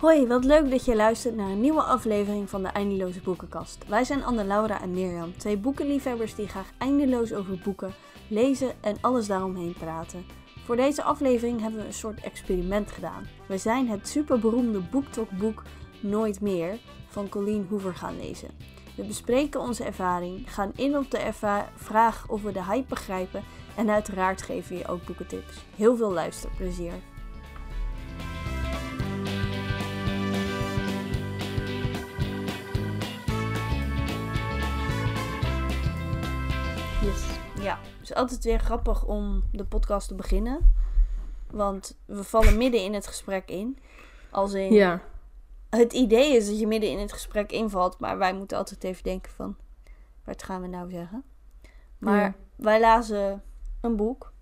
Hoi, wat leuk dat je luistert naar een nieuwe aflevering van de Eindeloze Boekenkast. Wij zijn Anne-Laura en Mirjam, twee boekenliefhebbers die graag eindeloos over boeken, lezen en alles daaromheen praten. Voor deze aflevering hebben we een soort experiment gedaan. We zijn het superberoemde BookTok-boek Nooit Meer van Colleen Hoover gaan lezen. We bespreken onze ervaring, gaan in op de vraag of we de hype begrijpen en uiteraard geven we je ook boekentips. Heel veel luisterplezier. Ja, het is altijd weer grappig om de podcast te beginnen. Want we vallen midden in het gesprek in. Als in, Ja. het idee is dat je midden in het gesprek invalt, maar wij moeten altijd even denken van, wat gaan we nou zeggen? Maar Ja. wij lazen een boek.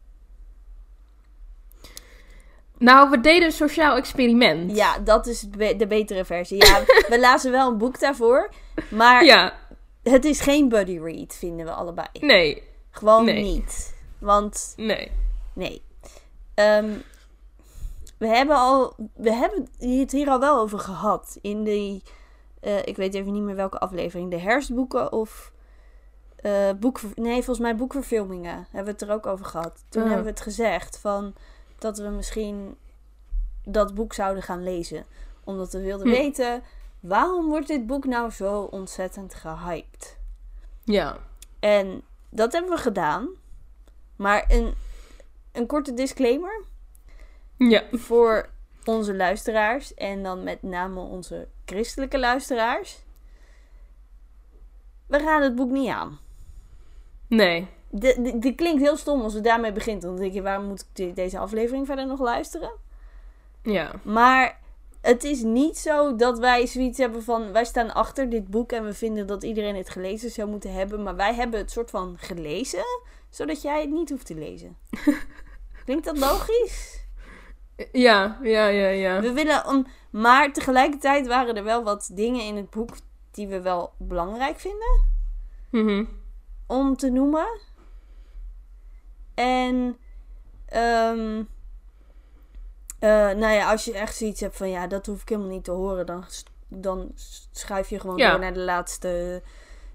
Nou, we deden een sociaal experiment. Ja, dat is de betere versie. Ja, we lazen wel een boek daarvoor, maar Ja, het is geen buddy read, vinden we allebei. nee, Gewoon Nee. niet. Want nee. Nee. Ehm, we hebben al, we hebben het hier al wel over gehad in die, eh, ik weet even niet meer welke aflevering, de herfstboeken of eh boek, nee volgens mij boekverfilmingen hebben we het er ook over gehad. Toen Ah. hebben we het gezegd van dat we misschien dat boek zouden gaan lezen, omdat we wilden Hm. weten waarom wordt dit boek nou zo ontzettend gehyped. Ja. En dat hebben we gedaan. Maar een, een korte disclaimer Ja. voor onze luisteraars. En dan met name onze christelijke luisteraars. We gaan het boek niet aan. Nee. De- de- Dit klinkt heel stom als we daarmee beginnen. Dan denk je, waarom moet ik de- deze aflevering verder nog luisteren? Ja. Maar het is niet zo dat wij zoiets hebben van... Wij staan achter dit boek en we vinden dat iedereen het gelezen zou moeten hebben. Maar wij hebben het soort van gelezen, zodat jij het niet hoeft te lezen. Klinkt dat logisch? Ja, ja, ja, ja. We willen om, maar tegelijkertijd waren er wel wat dingen in het boek die we wel belangrijk vinden Mhm. om te noemen. En ehm eh, nou ja, als je echt zoiets hebt van ja, dat hoef ik helemaal niet te horen, dan, dan schuif je gewoon Ja. door naar de laatste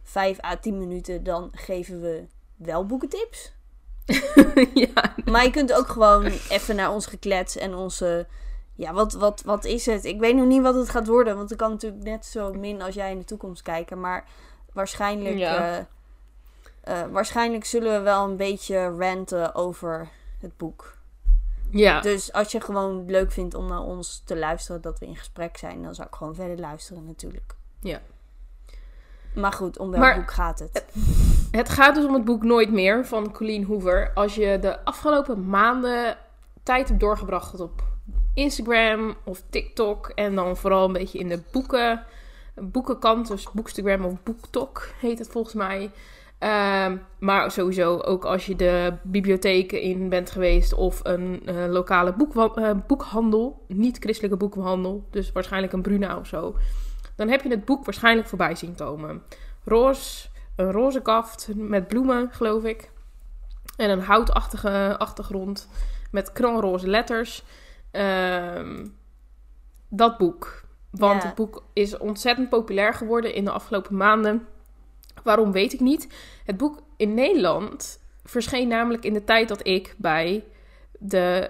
5 à 10 minuten. Dan geven we wel boekentips. ja. Maar je kunt ook gewoon even naar ons geklets en onze. Ja, wat, wat, wat is het? Ik weet nog niet wat het gaat worden. Want ik kan natuurlijk net zo min als jij in de toekomst kijken. Maar waarschijnlijk. Ja. eh, eh, waarschijnlijk zullen we wel een beetje ranten over het boek. Ja. Dus als je gewoon leuk vindt om naar ons te luisteren, dat we in gesprek zijn, dan zou ik gewoon verder luisteren natuurlijk. Ja. Maar goed, om welk Maar- boek gaat het? Het gaat dus om het boek Nooit meer van Colleen Hoover. Als je de afgelopen maanden tijd hebt doorgebracht op Instagram of TikTok en dan vooral een beetje in de boeken, boekenkant, dus Bookstagram of BookTok heet het volgens mij. Ehm, maar sowieso ook als je de bibliotheken in bent geweest of een eh, lokale boekwa- eh, boekhandel, niet christelijke boekhandel, dus waarschijnlijk een Bruna of zo. Dan heb je het boek waarschijnlijk voorbij zien komen. Roze, een roze kaft met bloemen, geloof ik. En een houtachtige achtergrond met knalroze letters. Ehm, dat boek. Want Ja. het boek is ontzettend populair geworden in de afgelopen maanden. Waarom weet ik niet. Het boek in Nederland verscheen namelijk in de tijd dat ik bij de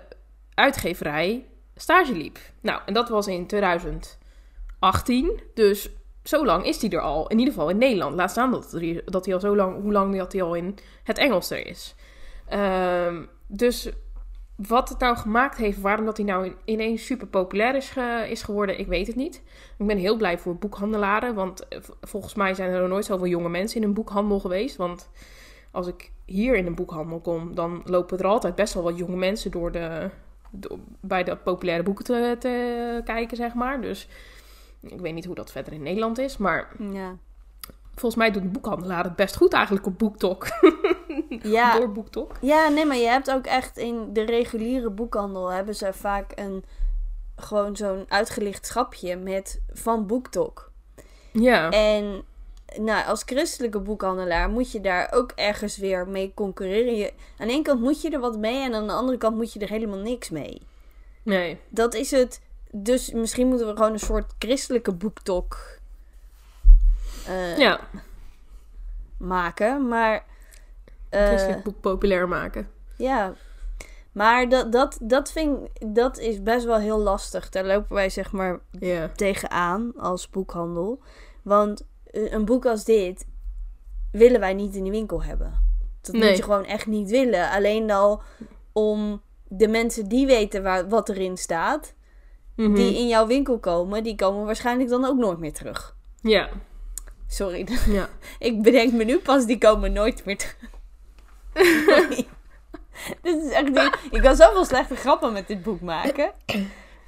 uitgeverij stage liep. Nou, en dat was in 2018. Dus zo lang is die er al. In ieder geval in Nederland. Laat staan dat, er- dat hij al zo lang, hoe lang dat hij al in het Engels er is. Ehm, dus wat het nou gemaakt heeft, waarom dat hij nou in- ineens super populair is, is geworden, ik weet het niet. Ik ben heel blij voor boekhandelaren, want eh, volgens mij zijn er nog nooit zoveel jonge mensen in een boekhandel geweest. Want als ik hier in een boekhandel kom, dan lopen er altijd best wel wat jonge mensen door de, bij de populaire boeken te, te kijken, zeg maar. Dus ik weet niet hoe dat verder in Nederland is, maar Ja. Volgens mij doet de boekhandelaar het best goed eigenlijk op BookTok. Ja, Door BookTok. Ja, nee, maar je hebt ook echt in de reguliere boekhandel hebben ze vaak een gewoon zo'n uitgelicht schapje met van BookTok. Ja. En nou, als christelijke boekhandelaar moet je daar ook ergens weer mee concurreren. Je, aan de ene kant moet je er wat mee en aan de andere kant moet je er helemaal niks mee. Nee. Dat is het. dus misschien moeten we gewoon een soort christelijke boektok eh, Ja, maken. Maar eh, christelijk boek populair maken. ja, maar dat, dat, dat vind dat is best wel heel lastig. Daar lopen wij zeg maar tegenaan als boekhandel. Want eh, een boek als dit willen wij niet in de winkel hebben. Dat Nee. moet je gewoon echt niet willen. Alleen al om de mensen die weten waar, wat erin staat, Mhm. die in jouw winkel komen, die komen waarschijnlijk dan ook nooit meer terug. Ja, Sorry, ja. ik bedenk me nu pas, die komen nooit meer terug. Dit is echt. Ik kan zoveel slechte grappen met dit boek maken.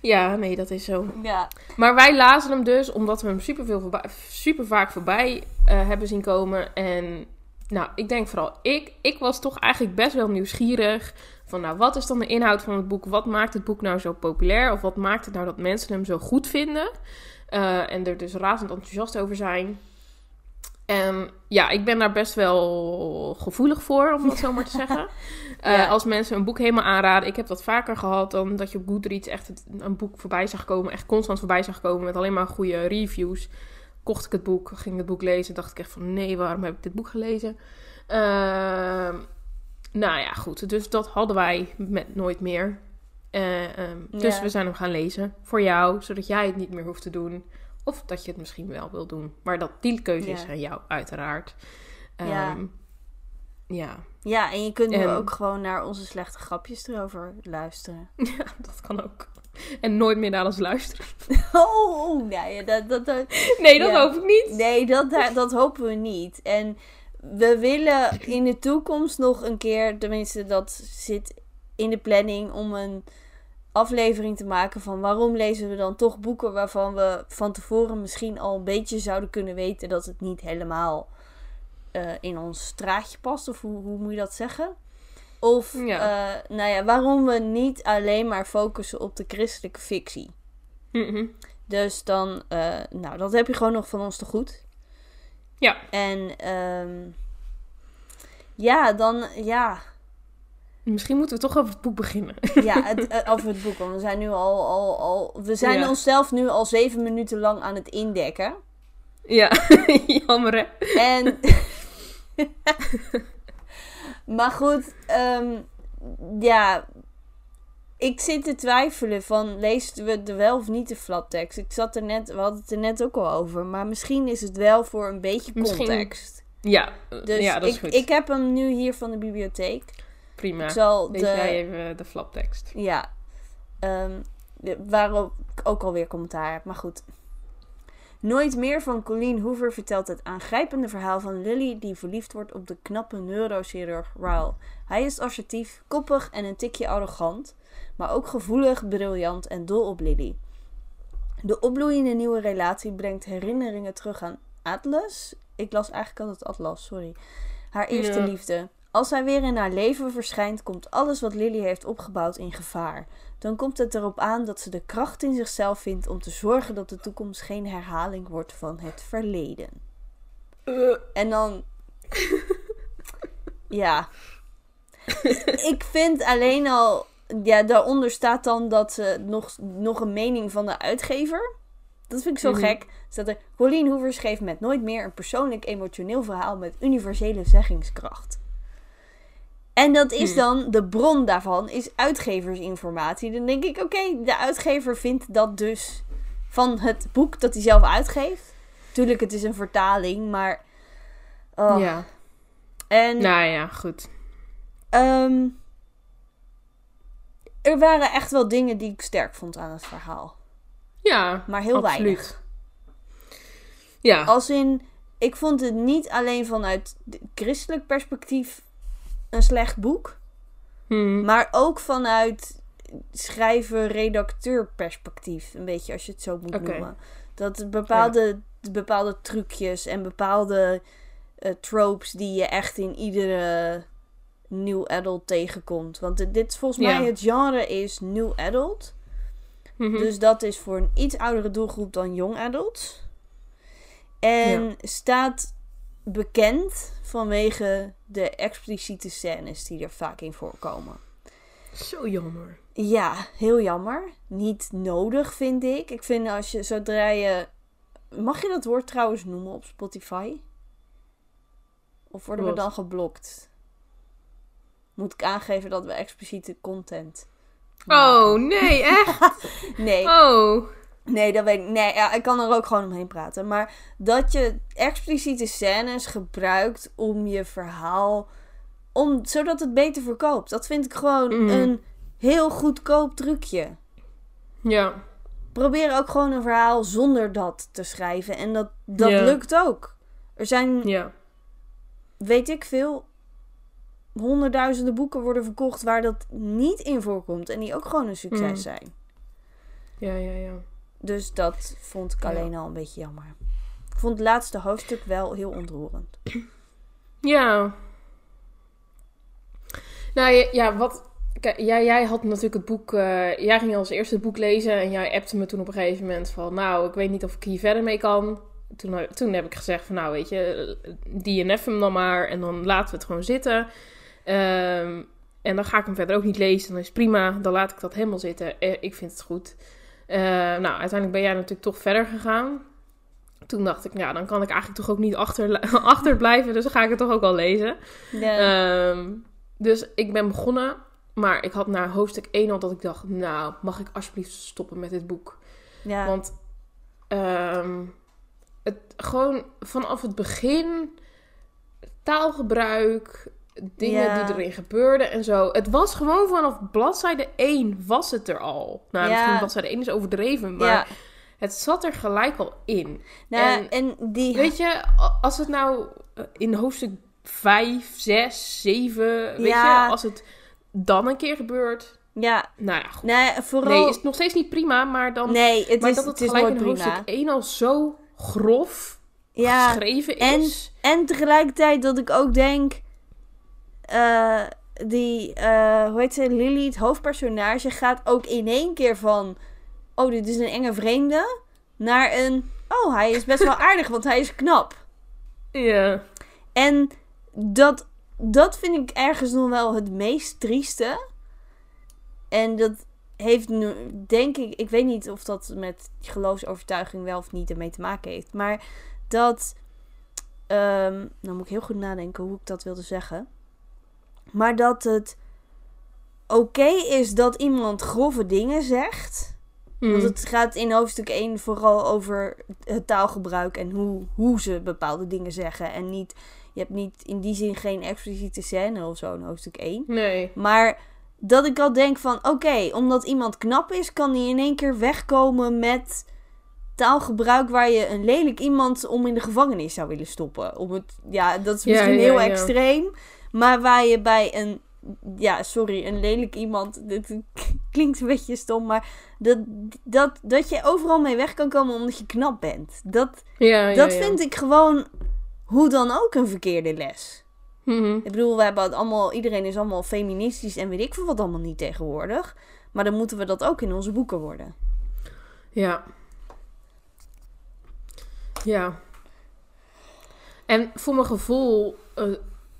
Ja, nee, dat is zo. Ja, Maar wij lazen hem dus omdat we hem super, veel voorbij, super vaak voorbij eh, hebben zien komen. En nou, ik denk vooral ik. Ik was toch eigenlijk best wel nieuwsgierig. Van nou, wat is dan de inhoud van het boek? Wat maakt het boek nou zo populair? Of wat maakt het nou dat mensen hem zo goed vinden? Eh, en er dus razend enthousiast over zijn. En ja, ik ben daar best wel gevoelig voor, om dat zo maar te zeggen. Eh, Ja. Als mensen een boek helemaal aanraden. Ik heb dat vaker gehad dan dat je op Goodreads echt het- een boek voorbij zag komen. Echt constant voorbij zag komen met alleen maar goede reviews. Kocht ik het boek, ging het boek lezen. Dacht ik echt van nee, waarom heb ik dit boek gelezen? Ehm, nou ja, goed. Dus dat hadden wij met Nooit meer. Eh, ehm, Dus we zijn hem gaan lezen voor jou, zodat jij het niet meer hoeft te doen. Of dat je het misschien wel wil doen. Maar dat, die keuze is aan jou, uiteraard. Ja. Ehm, ja. ja en je kunt nu En- ook gewoon naar onze slechte grapjes erover luisteren. ja, dat kan ook. En nooit meer naar ons luisteren. Oh, nee, dat, dat, dat, Nee, dat Ja. hoop ik niet. nee dat, dat, dat hopen we niet. En we willen in de toekomst nog een keer, tenminste dat zit in de planning, om een aflevering te maken van waarom lezen we dan toch boeken waarvan we van tevoren misschien al een beetje zouden kunnen weten dat het niet helemaal eh, in ons straatje past. Of hoe, hoe moet je dat zeggen? Of, Ja. eh, nou ja, waarom we niet alleen maar focussen op de christelijke fictie. Mhm. Dus dan, eh, nou, dat heb je gewoon nog van ons te goed. Ja. En, ehm, ja, dan, ja, Misschien moeten we toch over het boek beginnen. ja, het, eh, over het boek. Want we zijn nu al, al, al, we zijn Ja. onszelf nu al zeven minuten lang aan het indekken. ja, jammer hè. En, maar goed, ehm, ja, ik zit te twijfelen van, lezen we er wel of niet de flaptekst? Ik zat er net, we hadden het er net ook al over, maar misschien is het wel voor een beetje Misschien- context. Ja, Dus ja dat is ik, goed. ik heb hem nu hier van de bibliotheek. Prima. Ik zal Lees de, jij even de flaptekst. ja, ehm, de- waarop ik ook alweer commentaar heb, maar goed. Nooit meer van Colleen Hoover vertelt het aangrijpende verhaal van Lily die verliefd wordt op de knappe neurochirurg Raul. Hij is assertief, koppig en een tikje arrogant, maar ook gevoelig, briljant en dol op Lily. De opbloeiende nieuwe relatie brengt herinneringen terug aan Atlas. Ik las eigenlijk altijd Atlas, sorry. Haar eerste Ja. liefde. Als hij weer in haar leven verschijnt, komt alles wat Lily heeft opgebouwd in gevaar. Dan komt het erop aan dat ze de kracht in zichzelf vindt om te zorgen dat de toekomst geen herhaling wordt van het verleden. En dan. ja. Ik vind alleen al. Ja, daaronder staat dan dat ze nog, nog een mening van de uitgever. Dat vind ik zo Mhm. gek. Staat er. Colleen Hoover schreef met nooit meer een persoonlijk emotioneel verhaal met universele zeggingskracht. En dat is Hmm. dan, de bron daarvan is uitgeversinformatie. Dan denk ik, oké, de uitgever vindt dat dus van het boek dat hij zelf uitgeeft. Tuurlijk, het is een vertaling, maar... oh. Ja. En Nou ja, goed. ehm, er waren echt wel dingen die ik sterk vond aan het verhaal. Ja, Maar heel absoluut. weinig. Ja. Als in, ik vond het niet alleen vanuit christelijk perspectief een slecht boek. Hmm. Maar ook vanuit schrijver-redacteur perspectief. Een beetje als je het zo moet noemen. Dat bepaalde, bepaalde trucjes en bepaalde eh, tropes die je echt in iedere new adult tegenkomt. Want dit- volgens Ja. mij het genre is new adult. Mhm. Dus dat is voor een iets oudere doelgroep dan young adults. En staat bekend vanwege de expliciete scènes die er vaak in voorkomen. Zo jammer. Ja, heel jammer. Niet nodig, vind ik. Ik vind als je zodra je. Mag je dat woord trouwens noemen op Spotify? Of worden we dan geblokt? Moet ik aangeven dat we expliciete content. maken? Oh, nee, echt? Nee, Oh. Nee, dat weet ik. Nee, ja, ik kan er ook gewoon omheen praten. Maar dat je expliciete scènes gebruikt om je verhaal. Om, zodat het beter verkoopt. Dat vind ik gewoon Mm. een heel goedkoop trucje. Ja. probeer ook gewoon een verhaal zonder dat te schrijven. En dat, dat Ja. lukt ook. Er zijn, Ja. weet ik veel, honderdduizenden boeken worden verkocht waar dat niet in voorkomt. En die ook gewoon een succes Mm. zijn. Ja, ja, ja. Dus dat vond ik Ja. alleen al een beetje jammer. Ik vond het laatste hoofdstuk wel heel ontroerend. Ja. Nou ja, wat. Kijk, jij, jij had natuurlijk het boek. eh, jij ging als eerste het boek lezen. En jij appte me toen op een gegeven moment van. Nou, ik weet niet of ik hier verder mee kan. Toen, eh, toen heb ik gezegd van. Nou, weet je. DNF hem dan maar. En dan laten we het gewoon zitten. Ehm, en dan ga ik hem verder ook niet lezen. Dan is prima. Dan laat ik dat helemaal zitten. Eh, ik vind het goed. Eh, nou, uiteindelijk ben jij natuurlijk toch verder gegaan. Toen dacht ik, ja, dan kan ik eigenlijk toch ook niet achter, achterblijven. Dus dan ga ik het toch ook al lezen. Ehm, dus ik ben begonnen. Maar ik had na hoofdstuk 1 al dat ik dacht... Nou, mag ik alsjeblieft stoppen met dit boek? ja, Want ehm, het, gewoon vanaf het begin... Taalgebruik... Dingen Ja. die erin gebeurden en zo. Het was gewoon vanaf bladzijde 1 was het er al. Nou, Ja. misschien bladzijde 1 is overdreven. Maar ja. het zat er gelijk al in. Nou, en- en, die... Weet je, als het nou eh, in hoofdstuk 5, 6, 7, weet Ja. je, als het dan een keer gebeurt, ja, nou ja, goed. nee, vooral... Nee, is het nog steeds niet prima, maar dan nee, het maar is, dat het het is gelijk in hoofdstuk 1 al zo grof Ja, geschreven en- is. En tegelijkertijd dat ik ook denk. Eh, die, eh, hoe heet ze, Lily, het hoofdpersonage, gaat ook in één keer van. Oh, dit is een enge vreemde. Naar een. Oh, hij is best wel aardig, want hij is knap. Ja. En dat, dat vind ik ergens nog wel het meest trieste. En dat heeft nu, denk ik, ik weet niet of dat met geloofsovertuiging wel of niet ermee te maken heeft. Maar dat, ehm nou moet ik heel goed nadenken hoe ik dat wilde zeggen. Maar dat het oké is dat iemand grove dingen zegt. Mm. Want het gaat in hoofdstuk 1 vooral over het taalgebruik en hoe, hoe ze bepaalde dingen zeggen. En niet, je hebt niet in die zin geen expliciete scène of zo in hoofdstuk 1. Nee. Maar dat ik al denk van, oké, omdat iemand knap is, kan hij in één keer wegkomen met taalgebruik waar je een lelijk iemand om in de gevangenis zou willen stoppen. Om het, ja, dat is Ja, misschien ja, heel ja. extreem. Maar waar je bij een, ja, sorry, een lelijk iemand, dit klinkt een beetje stom, maar dat, dat, dat je overal mee weg kan komen omdat je knap bent. Dat, Ja, dat ja. vind ik gewoon, hoe dan ook, een verkeerde les. Mhm. Ik bedoel, we hebben het allemaal, iedereen is allemaal feministisch en weet ik veel wat allemaal niet tegenwoordig. Maar dan moeten we dat ook in onze boeken worden. Ja. Ja. En voor mijn gevoel eh,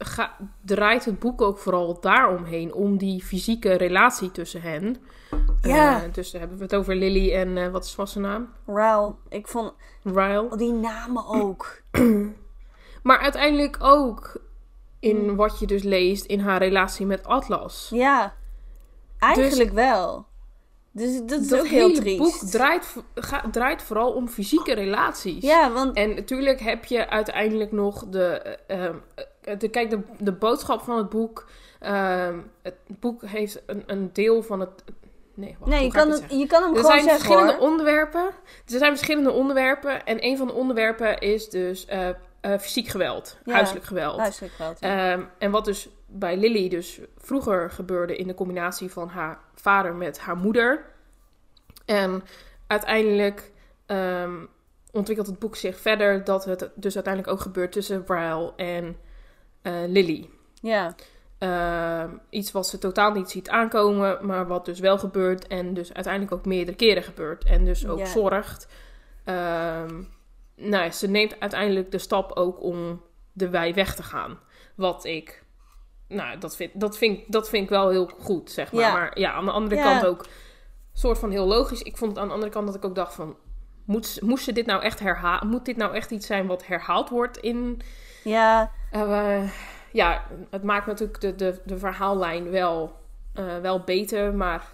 ga- draait het boek ook vooral daaromheen, om die fysieke relatie tussen hen. Ja. Eh, dus hebben we het over Lily en eh, wat is was zijn naam? Rauw, ik vond Ryle. die namen ook. Maar uiteindelijk ook in Hmm. wat je dus leest in haar relatie met Atlas. Ja, eigenlijk wel. Dus dat is Dat ook heel triest. boek draait, ga- draait vooral om fysieke relaties. Ja, want En natuurlijk heb je uiteindelijk nog de. eh, ehm, eh, de kijk, de, de boodschap van het boek. ehm, het boek heeft een, een deel van het. Nee, wacht, nee, je kan, het, je kan hem Er gewoon zijn zeggen verschillende hoor. onderwerpen. Er zijn verschillende onderwerpen. En een van de onderwerpen is dus eh, eh, fysiek geweld, Ja, huiselijk geweld. Huiselijk geweld. ja. Ehm, en wat dus bij Lily dus vroeger gebeurde in de combinatie van haar vader met haar moeder. En uiteindelijk ehm, ontwikkelt het boek zich verder dat het dus uiteindelijk ook gebeurt tussen Ryle en eh, Lily. ja. Ehm, iets wat ze totaal niet ziet aankomen, maar wat dus wel gebeurt en dus uiteindelijk ook meerdere keren gebeurt. En dus ook Ja. zorgt. Ehm, nou, ze neemt uiteindelijk de stap ook om de wei weg te gaan. Wat ik nou, dat vind, dat, vind, dat vind ik wel heel goed, zeg maar. Ja. Maar ja, aan de andere Ja. kant ook soort van heel logisch. Ik vond het aan de andere kant dat ik ook dacht van... Moet, moest ze dit nou echt herhalen? Moet dit nou echt iets zijn wat herhaald wordt in... Ja, Eh, ja, het maakt natuurlijk de, de, de verhaallijn wel, eh, wel beter. Maar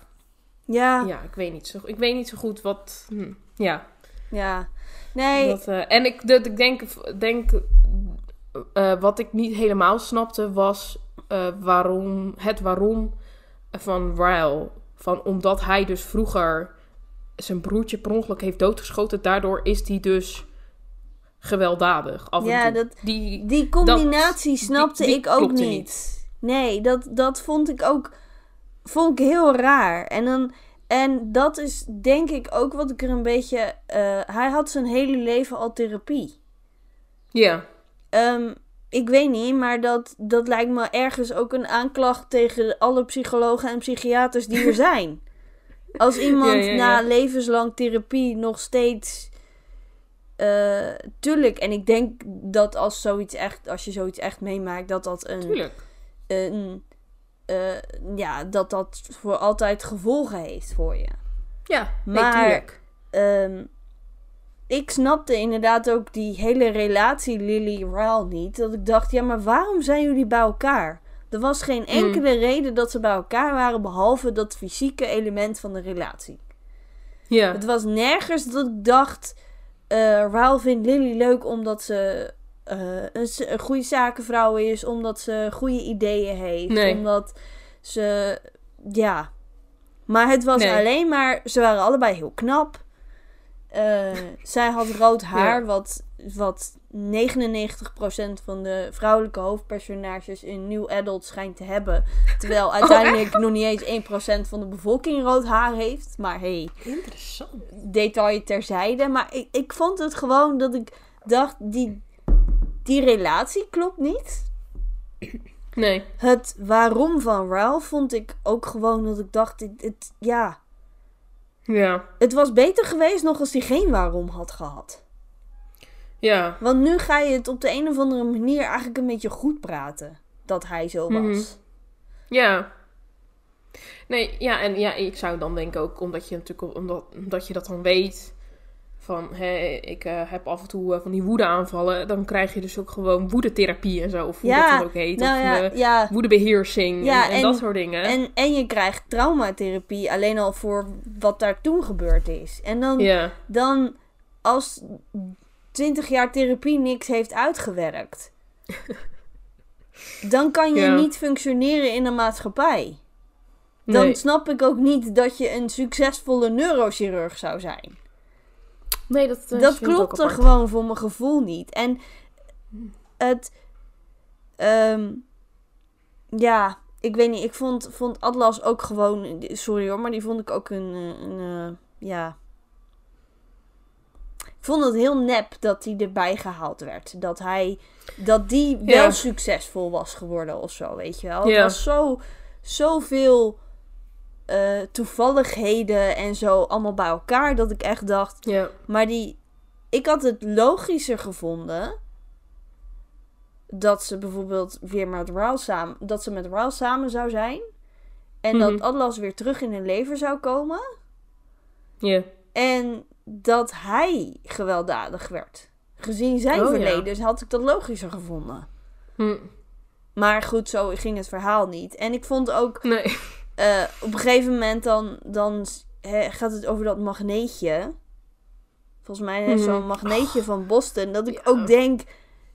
ja, ja, ik weet niet zo, ik weet niet zo goed wat... hm, ja, ja. Nee, dat, eh, en ik, dat, ik denk, denk wat ik niet helemaal snapte was waarom, het waarom van Ryle. Van, omdat hij dus vroeger zijn broertje per ongeluk heeft doodgeschoten. Daardoor is hij dus gewelddadig af en Ja, toe. dat- Die, die combinatie snapte die ik ook niet. niet. Nee, dat, dat vond ik ook vond ik heel raar. En, dan, en dat is denk ik ook wat ik er een beetje... eh, hij had zijn hele leven al therapie. ja, Ehm, ik weet niet, maar dat, dat lijkt me ergens ook een aanklacht tegen alle psychologen en psychiaters die er zijn. Als iemand Ja, ja, ja. na levenslang therapie nog steeds. Eh, tuurlijk, en ik denk dat als zoiets echt, als je zoiets echt meemaakt, dat dat een. tuurlijk. een eh, ja, dat dat voor altijd gevolgen heeft voor je. Ja, Maar-. Ehm, ik snapte inderdaad ook die hele relatie Lily-Ryle niet. Dat ik dacht, ja, maar waarom zijn jullie bij elkaar? Er was geen Hmm. enkele reden dat ze bij elkaar waren, behalve dat fysieke element van de relatie. Ja, Het was nergens dat ik dacht, eh Ryle vindt Lily leuk omdat ze eh, een, goede zakenvrouw is, omdat ze goede ideeën heeft, Nee. omdat ze, ja. Maar het was Nee. alleen maar, ze waren allebei heel knap. Eh, zij had rood haar, Ja. wat, wat 99% van de vrouwelijke hoofdpersonages in New Adult schijnt te hebben. Terwijl uiteindelijk nog niet eens 1% van de bevolking rood haar heeft. Maar hey, interessant. detail terzijde. Maar ik, ik vond het gewoon dat ik dacht, die, die relatie klopt niet. Nee, Het waarom van Ralph vond ik ook gewoon dat ik dacht, het, het- ja, ja, het was beter geweest nog als hij geen waarom had gehad. Ja, Want nu ga je het op de een of andere manier eigenlijk een beetje goed praten. Dat hij zo was. Mhm. ja. Nee, ja, en ja, ik zou dan denken ook, omdat je natuurlijk, omdat, omdat je dat dan weet, van, hé, ik eh, heb af en toe eh, van die woedeaanvallen, dan krijg je dus ook gewoon woedetherapie en zo, of hoe Ja, dat dan ook heet, Nou of ja, eh, ja. woedebeheersing en, en en- dat soort dingen. En, en je krijgt traumatherapie alleen al voor wat daar toen gebeurd is. En dan, dan als 20 jaar therapie niks heeft uitgewerkt, dan kan je Ja. niet functioneren in een maatschappij. Dan nee, snap ik ook niet dat je een succesvolle neurochirurg zou zijn. nee, dat, eh, dat klopt er gewoon voor mijn gevoel niet. En het. ehm, ja, ik weet niet. Ik vond, vond Atlas ook gewoon. Sorry hoor, maar die vond ik ook een. eh, een eh, ja. Ik vond het heel nep dat hij erbij gehaald werd. Dat hij. Dat die wel Ja. succesvol was geworden of zo, weet je wel. Het Ja. was zo. Zoveel. eh toevalligheden en zo allemaal bij elkaar. Dat ik echt dacht. Ja, Maar die. Ik had het logischer gevonden. Dat ze bijvoorbeeld weer met Raul samen. Dat ze met Raul samen zou zijn. En dat Mhm. Atlas weer terug in hun leven zou komen. ja, En dat hij gewelddadig werd. Gezien zijn Oh, ja. verleden had ik dat logischer gevonden. hm, Maar goed, zo ging het verhaal niet. En ik vond ook nee, eh, op een gegeven moment dan, dan gaat het over dat magneetje. Volgens mij heeft Mhm. zo'n magneetje van Boston. Dat ik Ja. ook denk,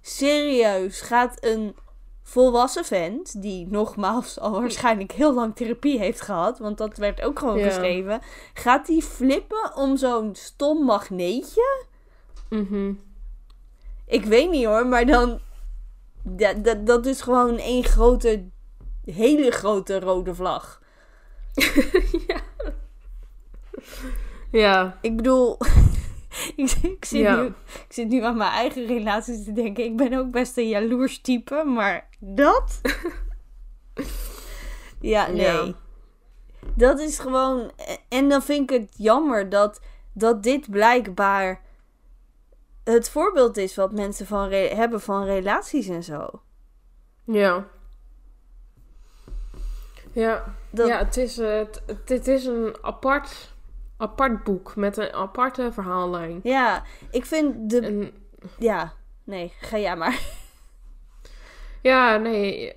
serieus, gaat een volwassen vent, die nogmaals al waarschijnlijk heel lang therapie heeft gehad, want dat werd ook gewoon Ja. geschreven, gaat die flippen om zo'n stom magneetje? mhm. Ik weet niet hoor, maar dan, dat, dat, dat is gewoon één grote, hele grote rode vlag. ja, Ik bedoel, ik, ik, zit Ja. nu, ik zit nu aan mijn eigen relaties te denken. Ik ben ook best een jaloers type, maar dat? ja, nee. Ja. Dat is gewoon... En dan vind ik het jammer dat, dat dit blijkbaar het voorbeeld is wat mensen van hebben van relaties en zo. ja. Ja, Dat, ja het, is, eh, het, het, het is een apart, apart boek met een aparte verhaallijn. ja, ik vind de... En, Ja, nee, ga jij maar. ja, nee.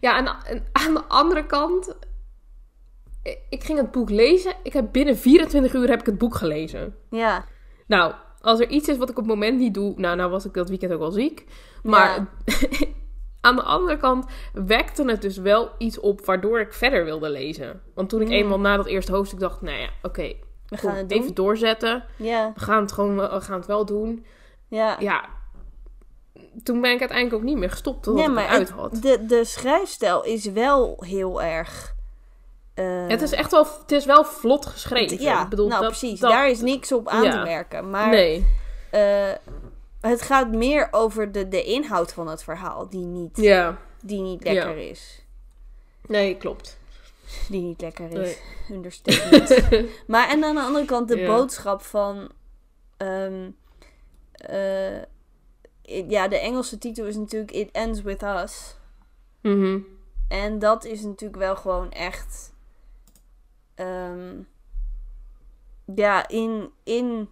Ja, en, en aan de andere kant... ik- ging het boek lezen. Ik heb binnen 24 uur heb ik het boek gelezen. Ja, Nou, als er iets is wat ik op het moment niet doe... Nou, nou was ik dat weekend ook wel ziek. Maar aan de andere kant wekte het dus wel iets op... waardoor ik verder wilde lezen. Want toen ik Mm. eenmaal na dat eerste hoofdstuk dacht... Nou ja, oké, we gaan het doen. even doorzetten. Ja, We gaan het gewoon we gaan het wel doen. ja. Ja, toen ben ik uiteindelijk ook niet meer gestopt totdat Nee, ik maar het uit had. de, de schrijfstijl is wel heel erg... eh, het is echt wel, het is wel vlot geschreven. Ja, ik bedoel, nou dat, precies. dat- Daar is niks op aan Ja. te merken. Maar Nee, eh, het gaat meer over de, de inhoud van het verhaal die niet, ja. die niet Ja. lekker is. Nee, klopt. Die niet lekker is. Nee. Understatement. maar en aan de andere kant de Ja. boodschap van... ehm, eh, ja, de Engelse titel is natuurlijk It Ends With Us. Mhm. En dat is natuurlijk wel gewoon echt... ehm, ja, in, in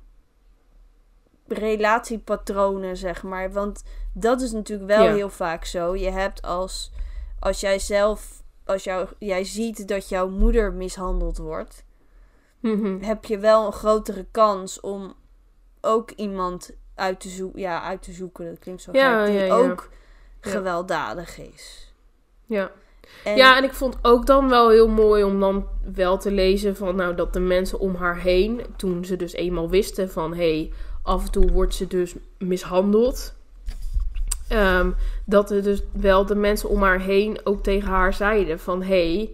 relatiepatronen, zeg maar. Want dat is natuurlijk wel Ja. heel vaak zo. Je hebt als, als jij zelf, als jou, jij ziet dat jouw moeder mishandeld wordt, Mhm. heb je wel een grotere kans om ook iemand uit te, zoeken, ja, uit te zoeken. Dat klinkt zo Ja, gek. Die ja, ook gewelddadig is. Ja. En, ja, en ik vond ook dan wel heel mooi om dan wel te lezen van nou dat de mensen om haar heen, toen ze dus eenmaal wisten van hé, hey, af en toe wordt ze dus mishandeld. ehm, dat er dus wel de mensen om haar heen ook tegen haar zeiden van hé, hey,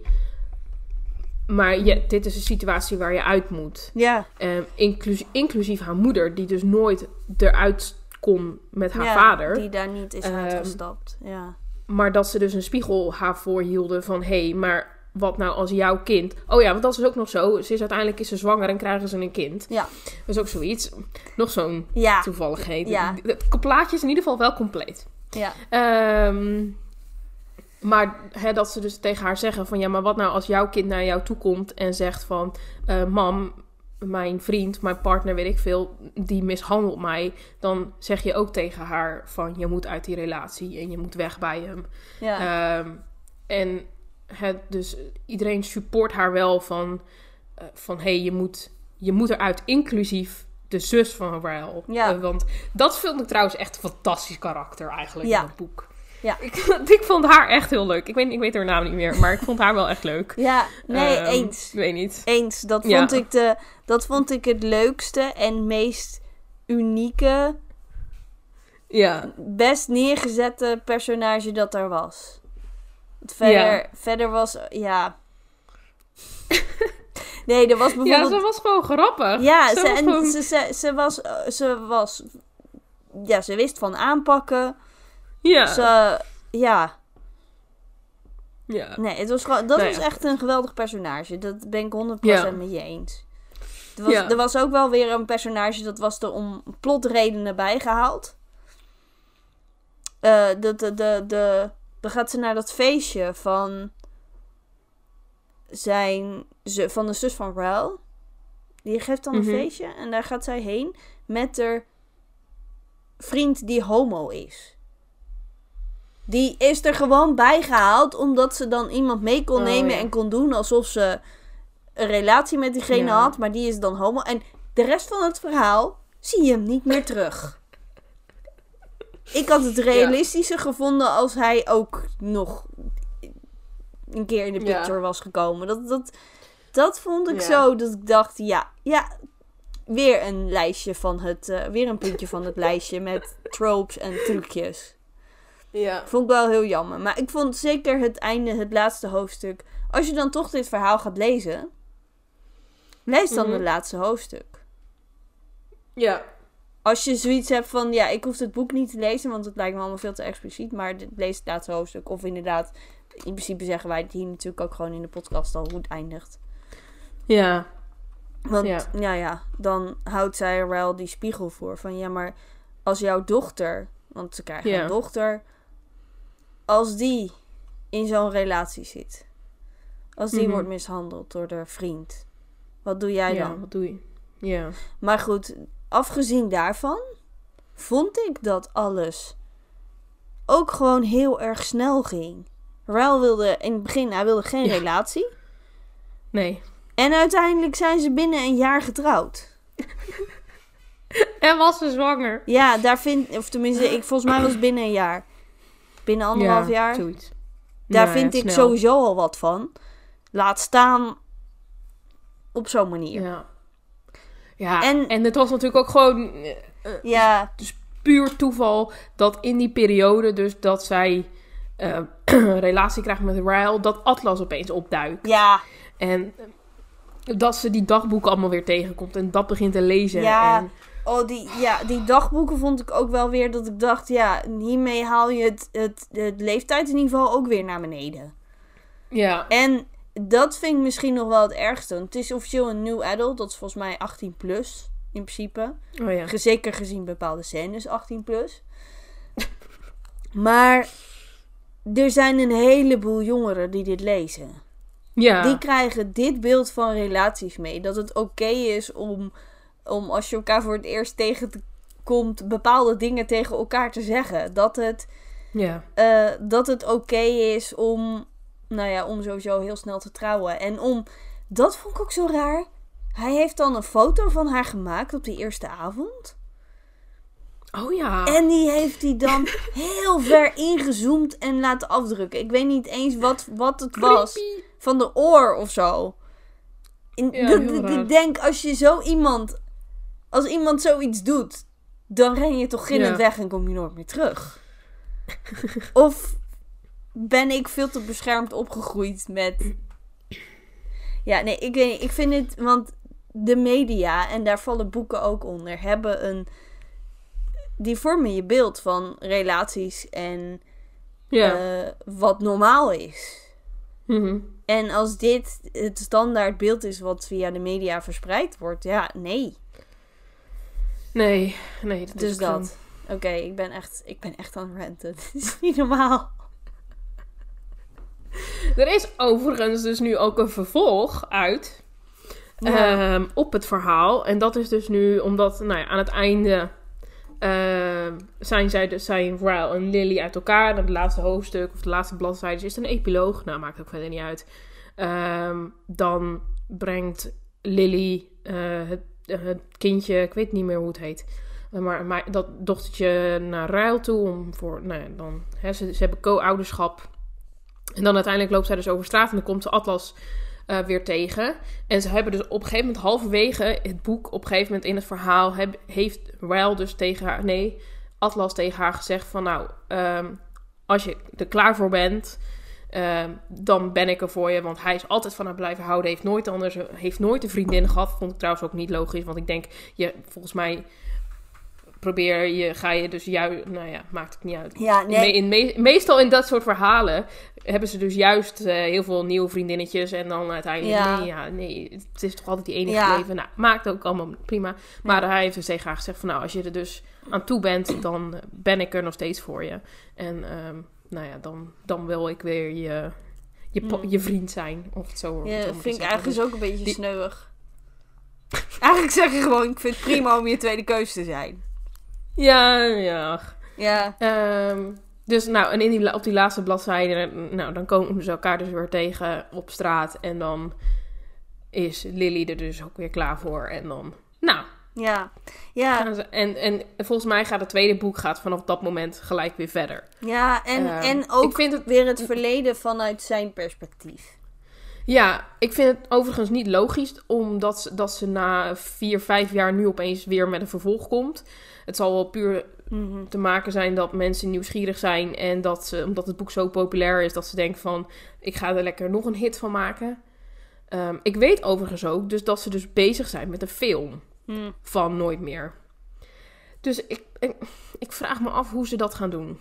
maar je, dit is een situatie waar je uit moet. Ja, Ehm, inclusief, inclusief haar moeder, die dus nooit eruit kon met haar ja, vader. Die daar niet is Ehm, uitgestapt. Ja. Maar dat ze dus een spiegel haar voorhielden van... hé, hey, maar wat nou als jouw kind... Oh ja, want dat is ook nog zo. Ze is uiteindelijk is ze zwanger en krijgen ze een kind. Ja. Dat is ook zoiets. Nog zo'n Ja, toevalligheid. Ja. Het plaatje is in ieder geval wel compleet. ja. Ehm, maar hè, dat ze dus tegen haar zeggen van... ja, maar wat nou als jouw kind naar jou toe komt en zegt van... eh, mam, mijn vriend, mijn partner, weet ik veel... die mishandelt mij. Dan zeg je ook tegen haar van... je moet uit die relatie en je moet weg bij hem. ja. Ehm, en het, dus iedereen support haar wel van, eh, van hé, hey, je, moet, je moet eruit, inclusief de zus van Rael. Ja. Eh, want dat vond ik trouwens echt een fantastisch karakter eigenlijk Ja. in het boek. Ja. Ik, ik vond haar echt heel leuk. Ik weet, ik weet haar naam niet meer, maar ik vond haar wel echt leuk. ja, nee, Ehm, eens. Ik weet niet. Eens. Dat Ja. vond, ik de, dat vond ik het leukste en meest unieke, Ja. best neergezette personage dat er was. Verder, Ja. verder was, ja... nee, er was ja, bijvoorbeeld... ze was gewoon grappig. Ja, Ze ze, was en gewoon- ze, ze, ze was, eh, ze was... Ja, ze wist van aanpakken. Ja. Ze, ja, ja. nee, het was gewoon, dat Nou was ja. echt een geweldig personage. Dat ben ik 100% Ja. met je eens. Er was, Ja. er was ook wel weer een personage, dat was er om plotredenen bijgehaald. Eh de, de, de, de, dan gaat ze naar dat feestje van zijn, ze, van de zus van Rael. Die geeft dan Mhm. een feestje en daar gaat zij heen met haar vriend die homo is. Die is er gewoon bijgehaald omdat ze dan iemand mee kon Oh, nemen ja. en kon doen alsof ze een relatie met diegene Ja. had, maar die is dan homo. En de rest van het verhaal zie je hem niet meer terug. Ik had het realistischer gevonden als hij ook nog een keer in de Ja. picture was gekomen. Dat, dat, dat vond ik Ja. zo dat ik dacht, ja, ja, weer een lijstje van het, eh, weer een puntje van het lijstje met tropes en trucjes. Ja. Vond ik wel heel jammer. Maar ik vond zeker het einde, het laatste hoofdstuk. Als je dan toch dit verhaal gaat lezen, lees dan Mhm. het laatste hoofdstuk. Ja. Als je zoiets hebt van, ja, ik hoef het boek niet te lezen, want het lijkt me allemaal veel te expliciet. Maar dit- lees het laatste hoofdstuk. Of inderdaad, in principe zeggen wij het hier natuurlijk ook gewoon in de podcast al hoe het eindigt. Ja. Want ja, Ja. ja, dan houdt zij wel die spiegel voor. Van ja, maar als jouw dochter, want ze krijgen Ja. een dochter, als die in zo'n relatie zit, Als die Mhm. wordt mishandeld door de vriend. Wat doe jij ja, dan? wat doe je? Ja. Maar goed, afgezien daarvan vond ik dat alles ook gewoon heel erg snel ging. Ryle wilde in het begin, hij wilde geen Ja. relatie. Nee. En uiteindelijk zijn ze binnen een jaar getrouwd. En was ze zwanger? Ja, daar vind, of tenminste, ik, volgens mij was het binnen een jaar. Binnen anderhalf ja, jaar. Zoiets. Daar ja, vind ik snel. sowieso al wat van. Laat staan op zo'n manier. Ja. Ja, En- en, het was natuurlijk ook gewoon eh, eh, Ja, puur toeval dat in die periode, dus dat zij een relatie krijgt met Ryle, dat Atlas opeens opduikt. ja, En dat ze die dagboeken allemaal weer tegenkomt en dat begint te lezen. Ja. En, Oh, die, ja, die dagboeken vond ik ook wel weer dat ik dacht, ja, hiermee haal je het, het, het leeftijdsniveau ook weer naar beneden. ja. En dat vind ik misschien nog wel het ergste. Want het is officieel een new adult, dat is volgens mij 18 plus in principe. Oh ja. Zeker gezien bepaalde scènes 18 plus. Maar er zijn een heleboel jongeren die dit lezen. Ja. Die krijgen dit beeld van relaties mee. Dat het oké is om, om als je elkaar voor het eerst tegenkomt, bepaalde dingen tegen elkaar te zeggen. Dat het, ja. eh, dat het oké is om, nou ja, om sowieso heel snel te trouwen. En om, dat vond ik ook zo raar. Hij heeft dan een foto van haar gemaakt op die eerste avond. Oh ja. En die heeft hij dan heel ver ingezoomd en laten afdrukken. Ik weet niet eens wat, wat het was van de oor of zo. In, Ja, ik denk, als je zo iemand... Als iemand zoiets doet, dan ren je toch gillend Ja. weg en kom je nooit meer terug. of ben ik veel te beschermd opgegroeid met... Ja, nee, ik weet niet. Ik vind het... Want de media, en daar vallen boeken ook onder, hebben een... Die vormen je beeld van relaties en Ja. eh, wat normaal is. Mhm. En als dit het standaard beeld is wat via de media verspreid wordt, ja, nee. Nee, nee, dat Dus is dat. Oké, ik ben echt, ik ben echt aan het ranten. Dit is niet normaal. Er is overigens dus nu ook een vervolg uit Ja. ehm, op het verhaal. En dat is dus nu omdat nou ja, aan het einde ehm, zijn zij dus zijn Ryle en Lily uit elkaar. En het laatste hoofdstuk of de laatste bladzijde is een epiloog. Nou, maakt ook verder niet uit. Ehm, dan brengt Lily eh, het, het kindje, ik weet niet meer hoe het heet. Maar, maar dat dochtertje naar Ryle toe om voor, nou ja, dan, hè, ze, ze hebben co-ouderschap. En dan uiteindelijk loopt zij dus over straat en dan komt ze Atlas eh, weer tegen. En ze hebben dus op een gegeven moment halverwege het boek, op een gegeven moment in het verhaal, heeft Ryle dus tegen haar, nee, Atlas tegen haar gezegd van nou, ehm, als je er klaar voor bent, ehm, dan ben ik er voor je. Want hij is altijd van haar blijven houden, heeft nooit anders, heeft nooit een vriendin gehad. Vond ik trouwens ook niet logisch, want ik denk, je, volgens mij probeer je, ga je dus juist, nou ja, maakt het niet uit. Ja, nee. in me- meestal in dat soort verhalen hebben ze dus juist eh, heel veel nieuwe vriendinnetjes. En dan uiteindelijk, Ja. nee, ja, nee, het is toch altijd die enige Ja. gebleven. Nou, maakt ook allemaal prima. Maar hij heeft dus tegen haar gezegd van, nou, als je er dus aan toe bent, dan ben ik er nog steeds voor je. En, ehm, nou ja, dan, dan wil ik weer je, je, je vriend zijn. Of het zo. Ja, dat vind ik eigenlijk Dus- ook een beetje die- sneuwig. Eigenlijk zeg je gewoon, ik vind het prima om je tweede keus te zijn. Ja, ja. Ja, Ehm, dus nou, en in die, op die laatste bladzijde, nou, dan komen ze elkaar dus weer tegen op straat. En dan is Lily er dus ook weer klaar voor. En dan, nou, ja, ja, ze, en, en volgens mij gaat het tweede boek gaat vanaf dat moment gelijk weer verder. ja. En, Ehm, en ook ik vind het- weer het verleden vanuit zijn perspectief. Ja, ik vind het overigens niet logisch, omdat ze, dat ze na vier, vijf jaar nu opeens weer met een vervolg komt. Het zal wel puur Mhm. te maken zijn dat mensen nieuwsgierig zijn en dat ze, omdat het boek zo populair is, dat ze denken van, ik ga er lekker nog een hit van maken. Ehm, ik weet overigens ook dus dat ze dus bezig zijn met een film Hm. van Nooit meer. Dus ik, ik, ik vraag me af hoe ze dat gaan doen.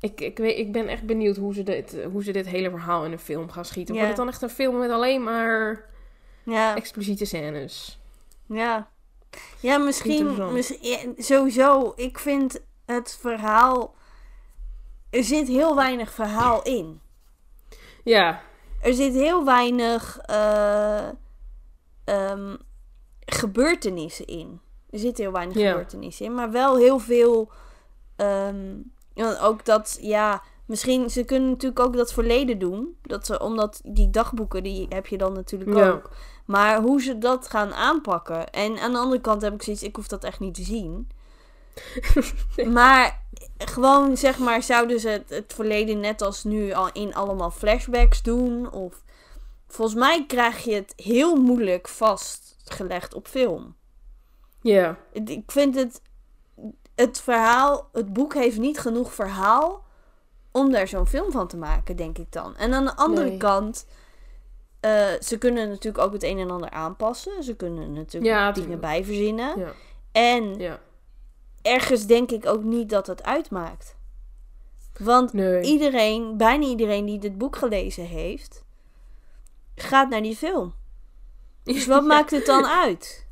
Ik, ik, weet, ik ben echt benieuwd hoe ze, dit, hoe ze dit hele verhaal in een film gaan schieten. Ja. Wordt het dan echt een film met alleen maar Ja, expliciete scènes? ja. Ja, misschien, misschien sowieso. Ik vind het verhaal. Er zit heel weinig verhaal in. Ja, er zit heel weinig eh, ehm, gebeurtenissen in. Er zitten heel weinig Ja. gebeurtenissen in, maar wel heel veel. ehm, ook dat, ja, misschien ze kunnen natuurlijk ook dat verleden doen. Dat ze, omdat die dagboeken, die heb je dan natuurlijk Ja. ook. Maar hoe ze dat gaan aanpakken. En aan de andere kant heb ik zoiets, ik hoef dat echt niet te zien. maar gewoon, zeg maar, zouden ze het, het verleden net als nu al in allemaal flashbacks doen? Of volgens mij krijg je het heel moeilijk vastgelegd op film. Ja. Ik vind het, het verhaal, het boek heeft niet genoeg verhaal om daar zo'n film van te maken, denk ik dan. En aan de andere Nee. kant, eh, ze kunnen natuurlijk ook het een en ander aanpassen. Ze kunnen natuurlijk Ja, dingen tuurlijk. bijverzinnen. Ja. En Ja. ergens denk ik ook niet dat het uitmaakt. Want Nee. iedereen, bijna iedereen die dit boek gelezen heeft, gaat naar die film. Dus wat maakt het dan uit?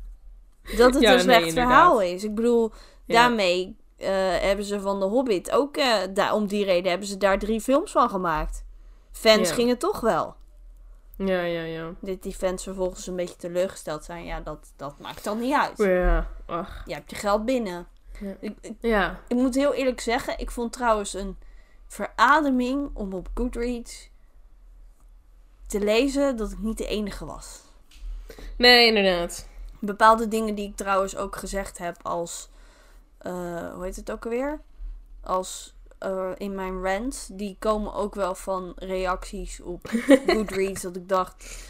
Dat het een slecht nee, verhaal is. Ik bedoel, Ja. daarmee eh, hebben ze van The Hobbit ook, eh, daar, om die reden hebben ze daar drie films van gemaakt. Fans Ja. gingen toch wel. Ja, ja, ja. Dat die fans vervolgens een beetje teleurgesteld zijn, ja, dat, dat maakt dan niet uit. Ja. Ach. Je hebt je geld binnen. Ja. Ik, ik, Ja. ik moet heel eerlijk zeggen, ik vond trouwens een verademing om op Goodreads te lezen dat ik niet de enige was. Nee, inderdaad. Bepaalde dingen die ik trouwens ook gezegd heb als, eh, hoe heet het ook alweer? Als eh, in mijn rant, die komen ook wel van reacties op Goodreads dat ik dacht,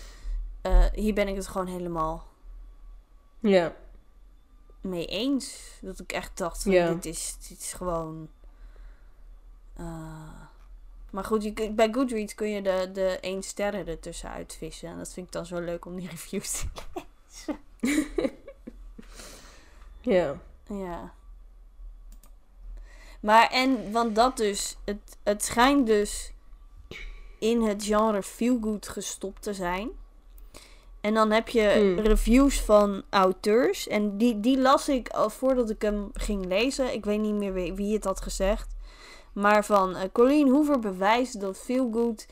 eh, hier ben ik het gewoon helemaal Ja. mee eens. Dat ik echt dacht, van, Ja. dit, is, dit is gewoon... maar goed, je, bij Goodreads kun je de, de 1 sterren ertussen uitvissen. En dat vind ik dan zo leuk om die reviews te Ja. Ja. Maar en, want dat dus, het, het schijnt dus in het genre feelgood gestopt te zijn. En dan heb je Hmm. reviews van auteurs. En die, die las ik al voordat ik hem ging lezen. Ik weet niet meer wie, wie het had gezegd. Maar van eh, Colleen Hoover bewijst dat feelgood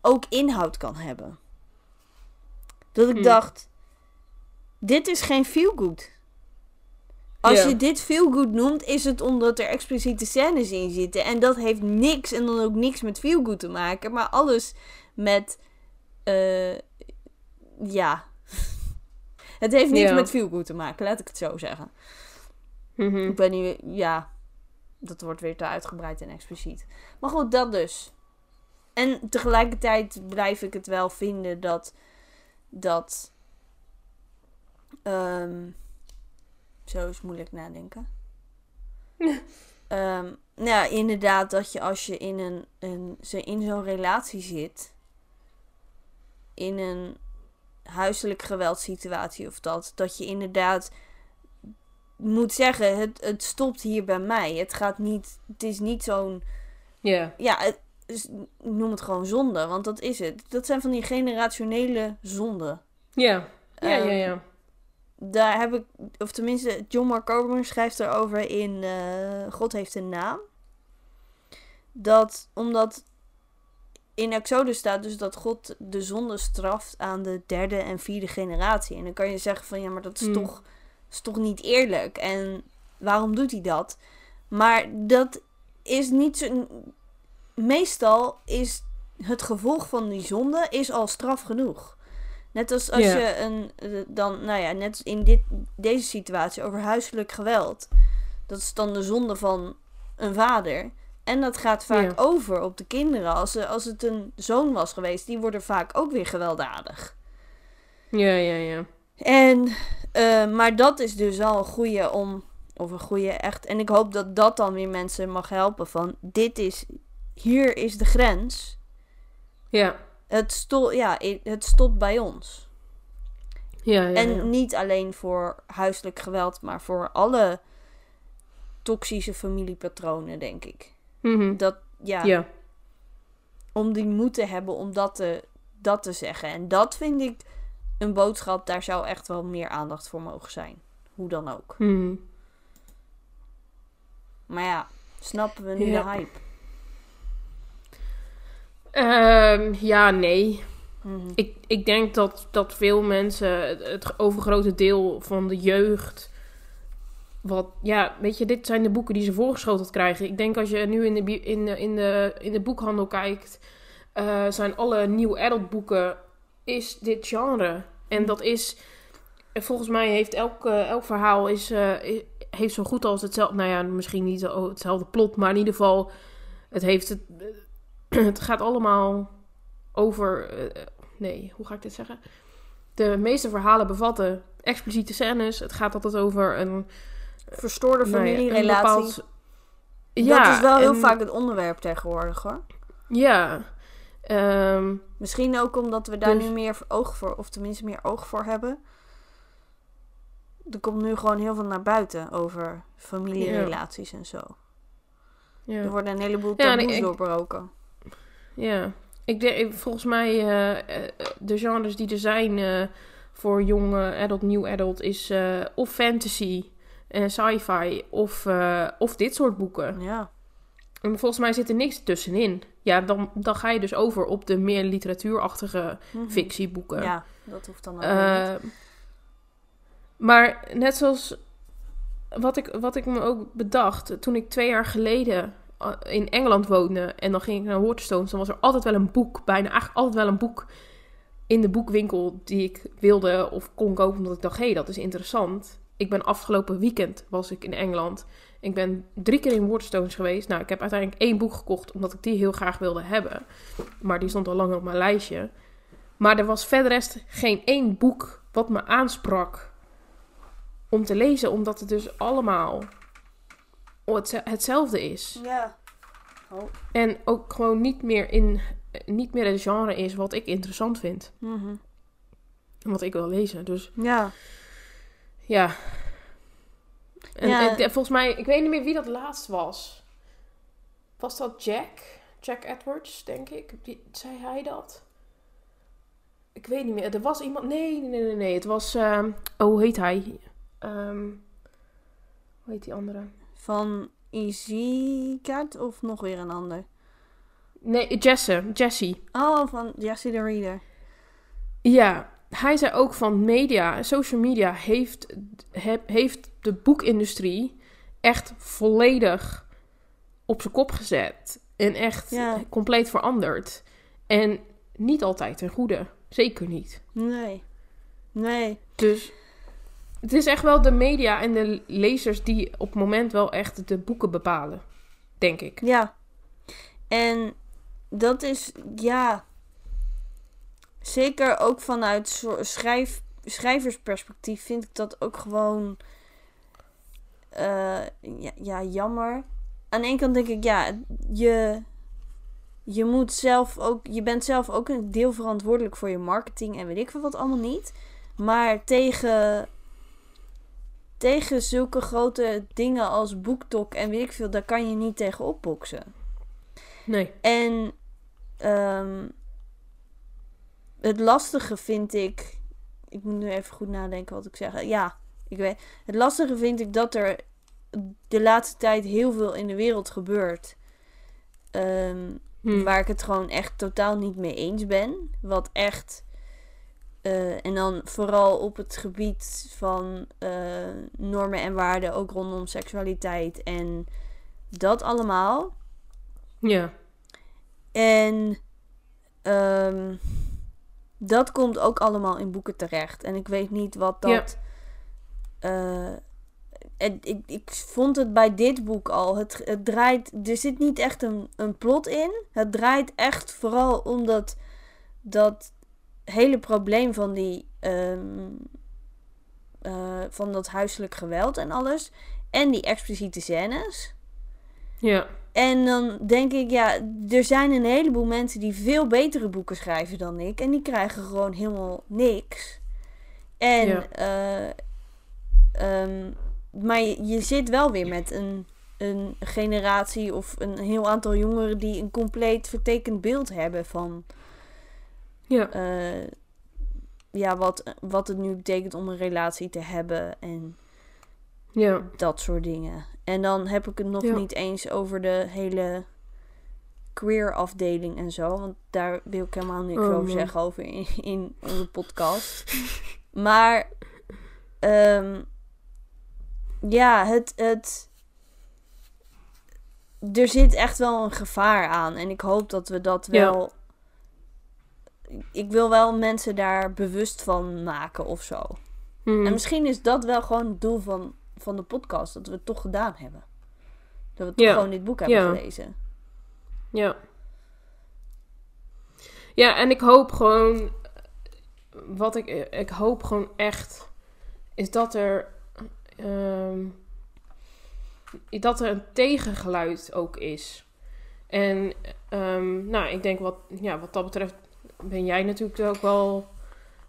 ook inhoud kan hebben. Dat ik Hmm. dacht, dit is geen feelgood. Als Ja. je dit feelgood noemt, is het omdat er expliciete scènes in zitten. En dat heeft niks en dan ook niks met feelgood te maken. Maar alles met, eh, ja. het heeft niks Ja. met feelgood te maken, laat ik het zo zeggen. Mhm. Ik ben niet, ja, dat wordt weer te uitgebreid en expliciet. Maar goed, dat dus. En tegelijkertijd blijf ik het wel vinden dat, dat, ehm, zo is moeilijk nadenken. Ehm, nou ja, inderdaad, dat je als je in, een, een, ze- in zo'n relatie zit, in een huiselijk geweldssituatie of dat, dat je inderdaad moet zeggen, het, het stopt hier bij mij. Het gaat niet, het is niet zo'n, Ja. ja, ik noem het gewoon zonde, want dat is het. Dat zijn van die generationele zonden. Ja. Ja, ja, Ehm, ja. Daar heb ik, of tenminste, John Mark Comer schrijft erover in eh, God heeft een naam. Dat, omdat in Exodus staat dus dat God de zonde straft aan de derde en vierde generatie. En dan kan je zeggen van, ja, maar dat is, Hmm. toch, is toch niet eerlijk? En waarom doet hij dat? Maar dat is niet zo... Meestal is het gevolg van die zonde is al straf genoeg. Net als als je een, eh, dan, nou ja, net in dit, deze situatie over huiselijk geweld. Dat is dan de zonde van een vader. En dat gaat vaak over op de kinderen. Als, als het een zoon was geweest, die worden vaak ook weer gewelddadig. Ja, ja, ja. En, eh, maar dat is dus wel een goede om, of een goede echt. En ik hoop dat dat dan weer mensen mag helpen van, dit is, hier is de grens. Ja. Het, sto ja, het stopt bij ons. Ja, ja, en niet alleen voor huiselijk geweld, maar voor alle toxische familiepatronen, denk ik. Mhm. Dat, ja, Ja. om die moed te hebben om dat te, dat te zeggen. En dat vind ik een boodschap, daar zou echt wel meer aandacht voor mogen zijn. Hoe dan ook. Mhm. Maar ja, snappen we nu de hype? Ehm, ja, nee. Mhm. Ik, ik denk dat, dat veel mensen, het, overgrote deel van de jeugd. Wat, ja, weet je, dit zijn de boeken die ze voorgeschoteld krijgen. Ik denk als je nu in de, in de, in de, in de boekhandel kijkt, eh, zijn alle nieuw adult boeken, is dit genre. En dat is, volgens mij heeft elk, eh, elk verhaal is, eh, heeft zo goed als hetzelfde, nou ja, misschien niet hetzelfde plot, maar in ieder geval, het heeft het, het gaat allemaal over, eh, nee, hoe ga ik dit zeggen? De meeste verhalen bevatten expliciete scènes. Het gaat altijd over een Verstoorde nou ja, familierelatie. bepaald- dat is wel heel vaak het onderwerp tegenwoordig hoor. Ja. Ehm, Misschien ook omdat we daar Dus- nu meer oog voor, of tenminste meer oog voor hebben. Er komt nu gewoon heel veel naar buiten over familierelaties en zo. Er ja. worden een heleboel Ja, taboes ik- doorbroken. Ja. Ik denk, volgens mij, eh, de genres die er zijn eh, voor jong eh, adult, nieuw adult, is of fantasy en sci-fi of, of dit soort boeken. Ja. En volgens mij zit er niks tussenin. Ja, dan, dan ga je dus over op de meer literatuurachtige Mhm. fictieboeken. Ja, dat hoeft dan ook niet. Maar net zoals wat ik, wat ik me ook bedacht, toen ik twee jaar geleden in Engeland woonde en dan ging ik naar Waterstones, dan was er altijd wel een boek, bijna eigenlijk altijd wel een boek in de boekwinkel die ik wilde of kon kopen, omdat ik dacht, hé, hey, dat is interessant. Ik ben afgelopen weekend was ik in Engeland. Ik ben drie keer in Waterstones geweest. Nou, ik heb uiteindelijk één boek gekocht, omdat ik die heel graag wilde hebben. Maar die stond al lang op mijn lijstje. Maar er was verder rest geen één boek wat me aansprak om te lezen, omdat het dus allemaal hetzelfde is. Ja. Oh. En ook gewoon niet meer, in, niet meer het genre is wat ik interessant vind. Mhm. En wat ik wil lezen. Dus Ja. ja. En, Ja. en de- volgens mij, ik weet niet meer wie dat laatst was. Was dat Jack? Jack Edwards, denk ik. Die, zei hij dat? Ik weet niet meer. Er was iemand. Nee, nee, nee, nee. Het was. ehm, oh, hoe heet hij? Ehm, hoe heet die andere? Van Cat of nog weer een ander? Nee, Jesse. Jesse. Oh, van Jessie the Reader. Ja, hij zei ook van media, social media heeft, he- heeft de boekindustrie echt volledig op zijn kop gezet. En echt Ja. compleet veranderd. En niet altijd ten goede. Zeker niet. Nee. Nee. Dus het is echt wel de media en de lezers die op het moment wel echt de boeken bepalen. Denk ik. Ja. En dat is, ja. Zeker ook vanuit schrijf, schrijversperspectief vind ik dat ook gewoon. eh, ja, ja, jammer. Aan de ene kant denk ik, ja, je. Je moet zelf ook. Je bent zelf ook een deel verantwoordelijk voor je marketing en weet ik veel wat allemaal niet. Maar tegen. Tegen zulke grote dingen als BookTok en weet ik veel, daar kan je niet tegen opboksen. Nee. En ehm, het lastige vind ik. Ik moet nu even goed nadenken wat ik zeg. Ja, ik weet. Het lastige vind ik dat er de laatste tijd heel veel in de wereld gebeurt. ehm, Hm. Waar ik het gewoon echt totaal niet mee eens ben. Wat echt. Eh, en dan vooral op het gebied van eh, normen en waarden, ook rondom seksualiteit en dat allemaal. Ja. En ehm, dat komt ook allemaal in boeken terecht. En ik weet niet wat Ja. dat. eh, en ik, ik vond het bij dit boek al. Het, het draait. Er zit niet echt een, een plot in. Het draait echt vooral om dat, dat hele probleem van die. ehm, eh, van dat huiselijk geweld en alles. En die expliciete scènes. Ja. En dan denk ik, ja, er zijn een heleboel mensen die veel betere boeken schrijven dan ik. En die krijgen gewoon helemaal niks. En, Ja. eh, ehm, maar je, je zit wel weer met een, een generatie of een heel aantal jongeren die een compleet vertekend beeld hebben van Ja. eh, ja, wat, wat het nu betekent om een relatie te hebben en Ja. dat soort dingen. En dan heb ik het nog Ja. niet eens over de hele queer afdeling en zo. Want daar wil ik helemaal niks Oh, over man. zeggen over in, in onze podcast. maar ehm, ja, het, het. Er zit echt wel een gevaar aan. En ik hoop dat we dat Ja. wel. Ik wil wel mensen daar bewust van maken of zo. Hmm. En misschien is dat wel gewoon het doel van, van de podcast. Dat we het toch gedaan hebben. Dat we toch Ja. gewoon dit boek hebben Ja. gelezen. Ja. Ja, en ik hoop gewoon. Wat ik. Ik hoop gewoon echt. Is dat er. ehm, dat er een tegengeluid ook is. En. ehm, nou, ik denk wat. Ja, wat dat betreft. Ben jij natuurlijk ook wel.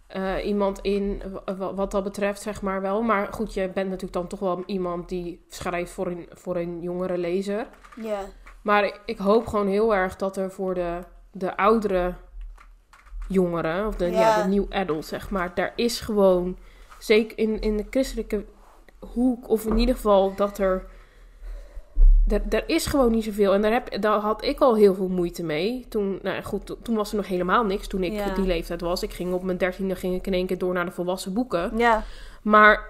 eh, iemand in. wa- wa- Wat dat betreft, zeg maar wel. Maar goed, je bent natuurlijk dan toch wel iemand die schrijft voor een, voor een jongere lezer. Ja. Maar ik, hoop gewoon heel erg dat er voor de, de oudere jongeren, of de, ja. Ja. de new adult, zeg maar, daar is gewoon, zeker in, in de christelijke hoek, of in ieder geval dat er, er, is gewoon niet zoveel. En daar, heb, daar had ik al heel veel moeite mee. Toen, nou goed, to- toen was er nog helemaal niks, toen ik Ja. die leeftijd was. Ik ging op mijn dertiende, ging ik in één keer door naar de volwassen boeken. Ja. Maar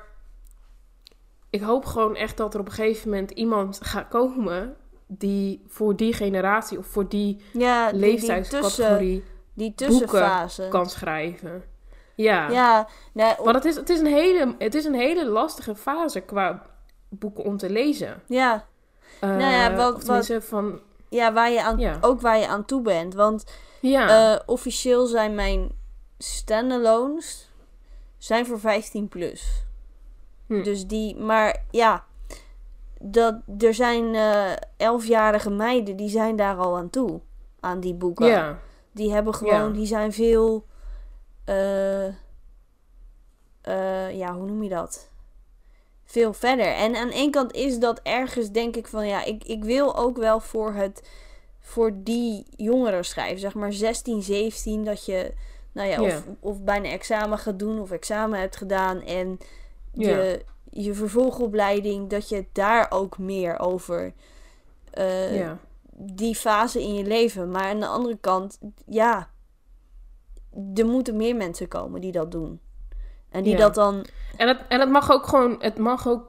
ik hoop gewoon echt dat er op een gegeven moment iemand gaat komen die voor die generatie of voor die Ja, die, die, tussen, leeftijdscategorie die tussenfase. kan schrijven. Ja, Ja, nee, want het is, het, is een hele, het is een hele lastige fase qua boeken om te lezen. ja, Eh, Nou ja, wat- tenminste van... ja, waar je aan, Ja. ook waar je aan toe bent. Want Ja, eh, officieel zijn mijn standalones zijn voor 15 plus. Hm. Dus die, maar ja, dat, er zijn eh elfjarige meiden die zijn daar al aan toe. Aan die boeken. ja, Die hebben gewoon, Ja. die zijn veel, ja, hoe noem je dat? Veel verder. En aan één kant is dat ergens, denk ik van, ja, ik, ik wil ook wel voor het, voor die jongeren schrijven, zeg maar 16, 17, dat je, nou ja, of, of bijna examen gaat doen of examen hebt gedaan en je, je vervolgopleiding, dat je daar ook meer over eh, die fase in je leven. Maar aan de andere kant, ja, er moeten meer mensen komen die dat doen. En die Ja. dat dan, En het, en het mag ook gewoon, het mag ook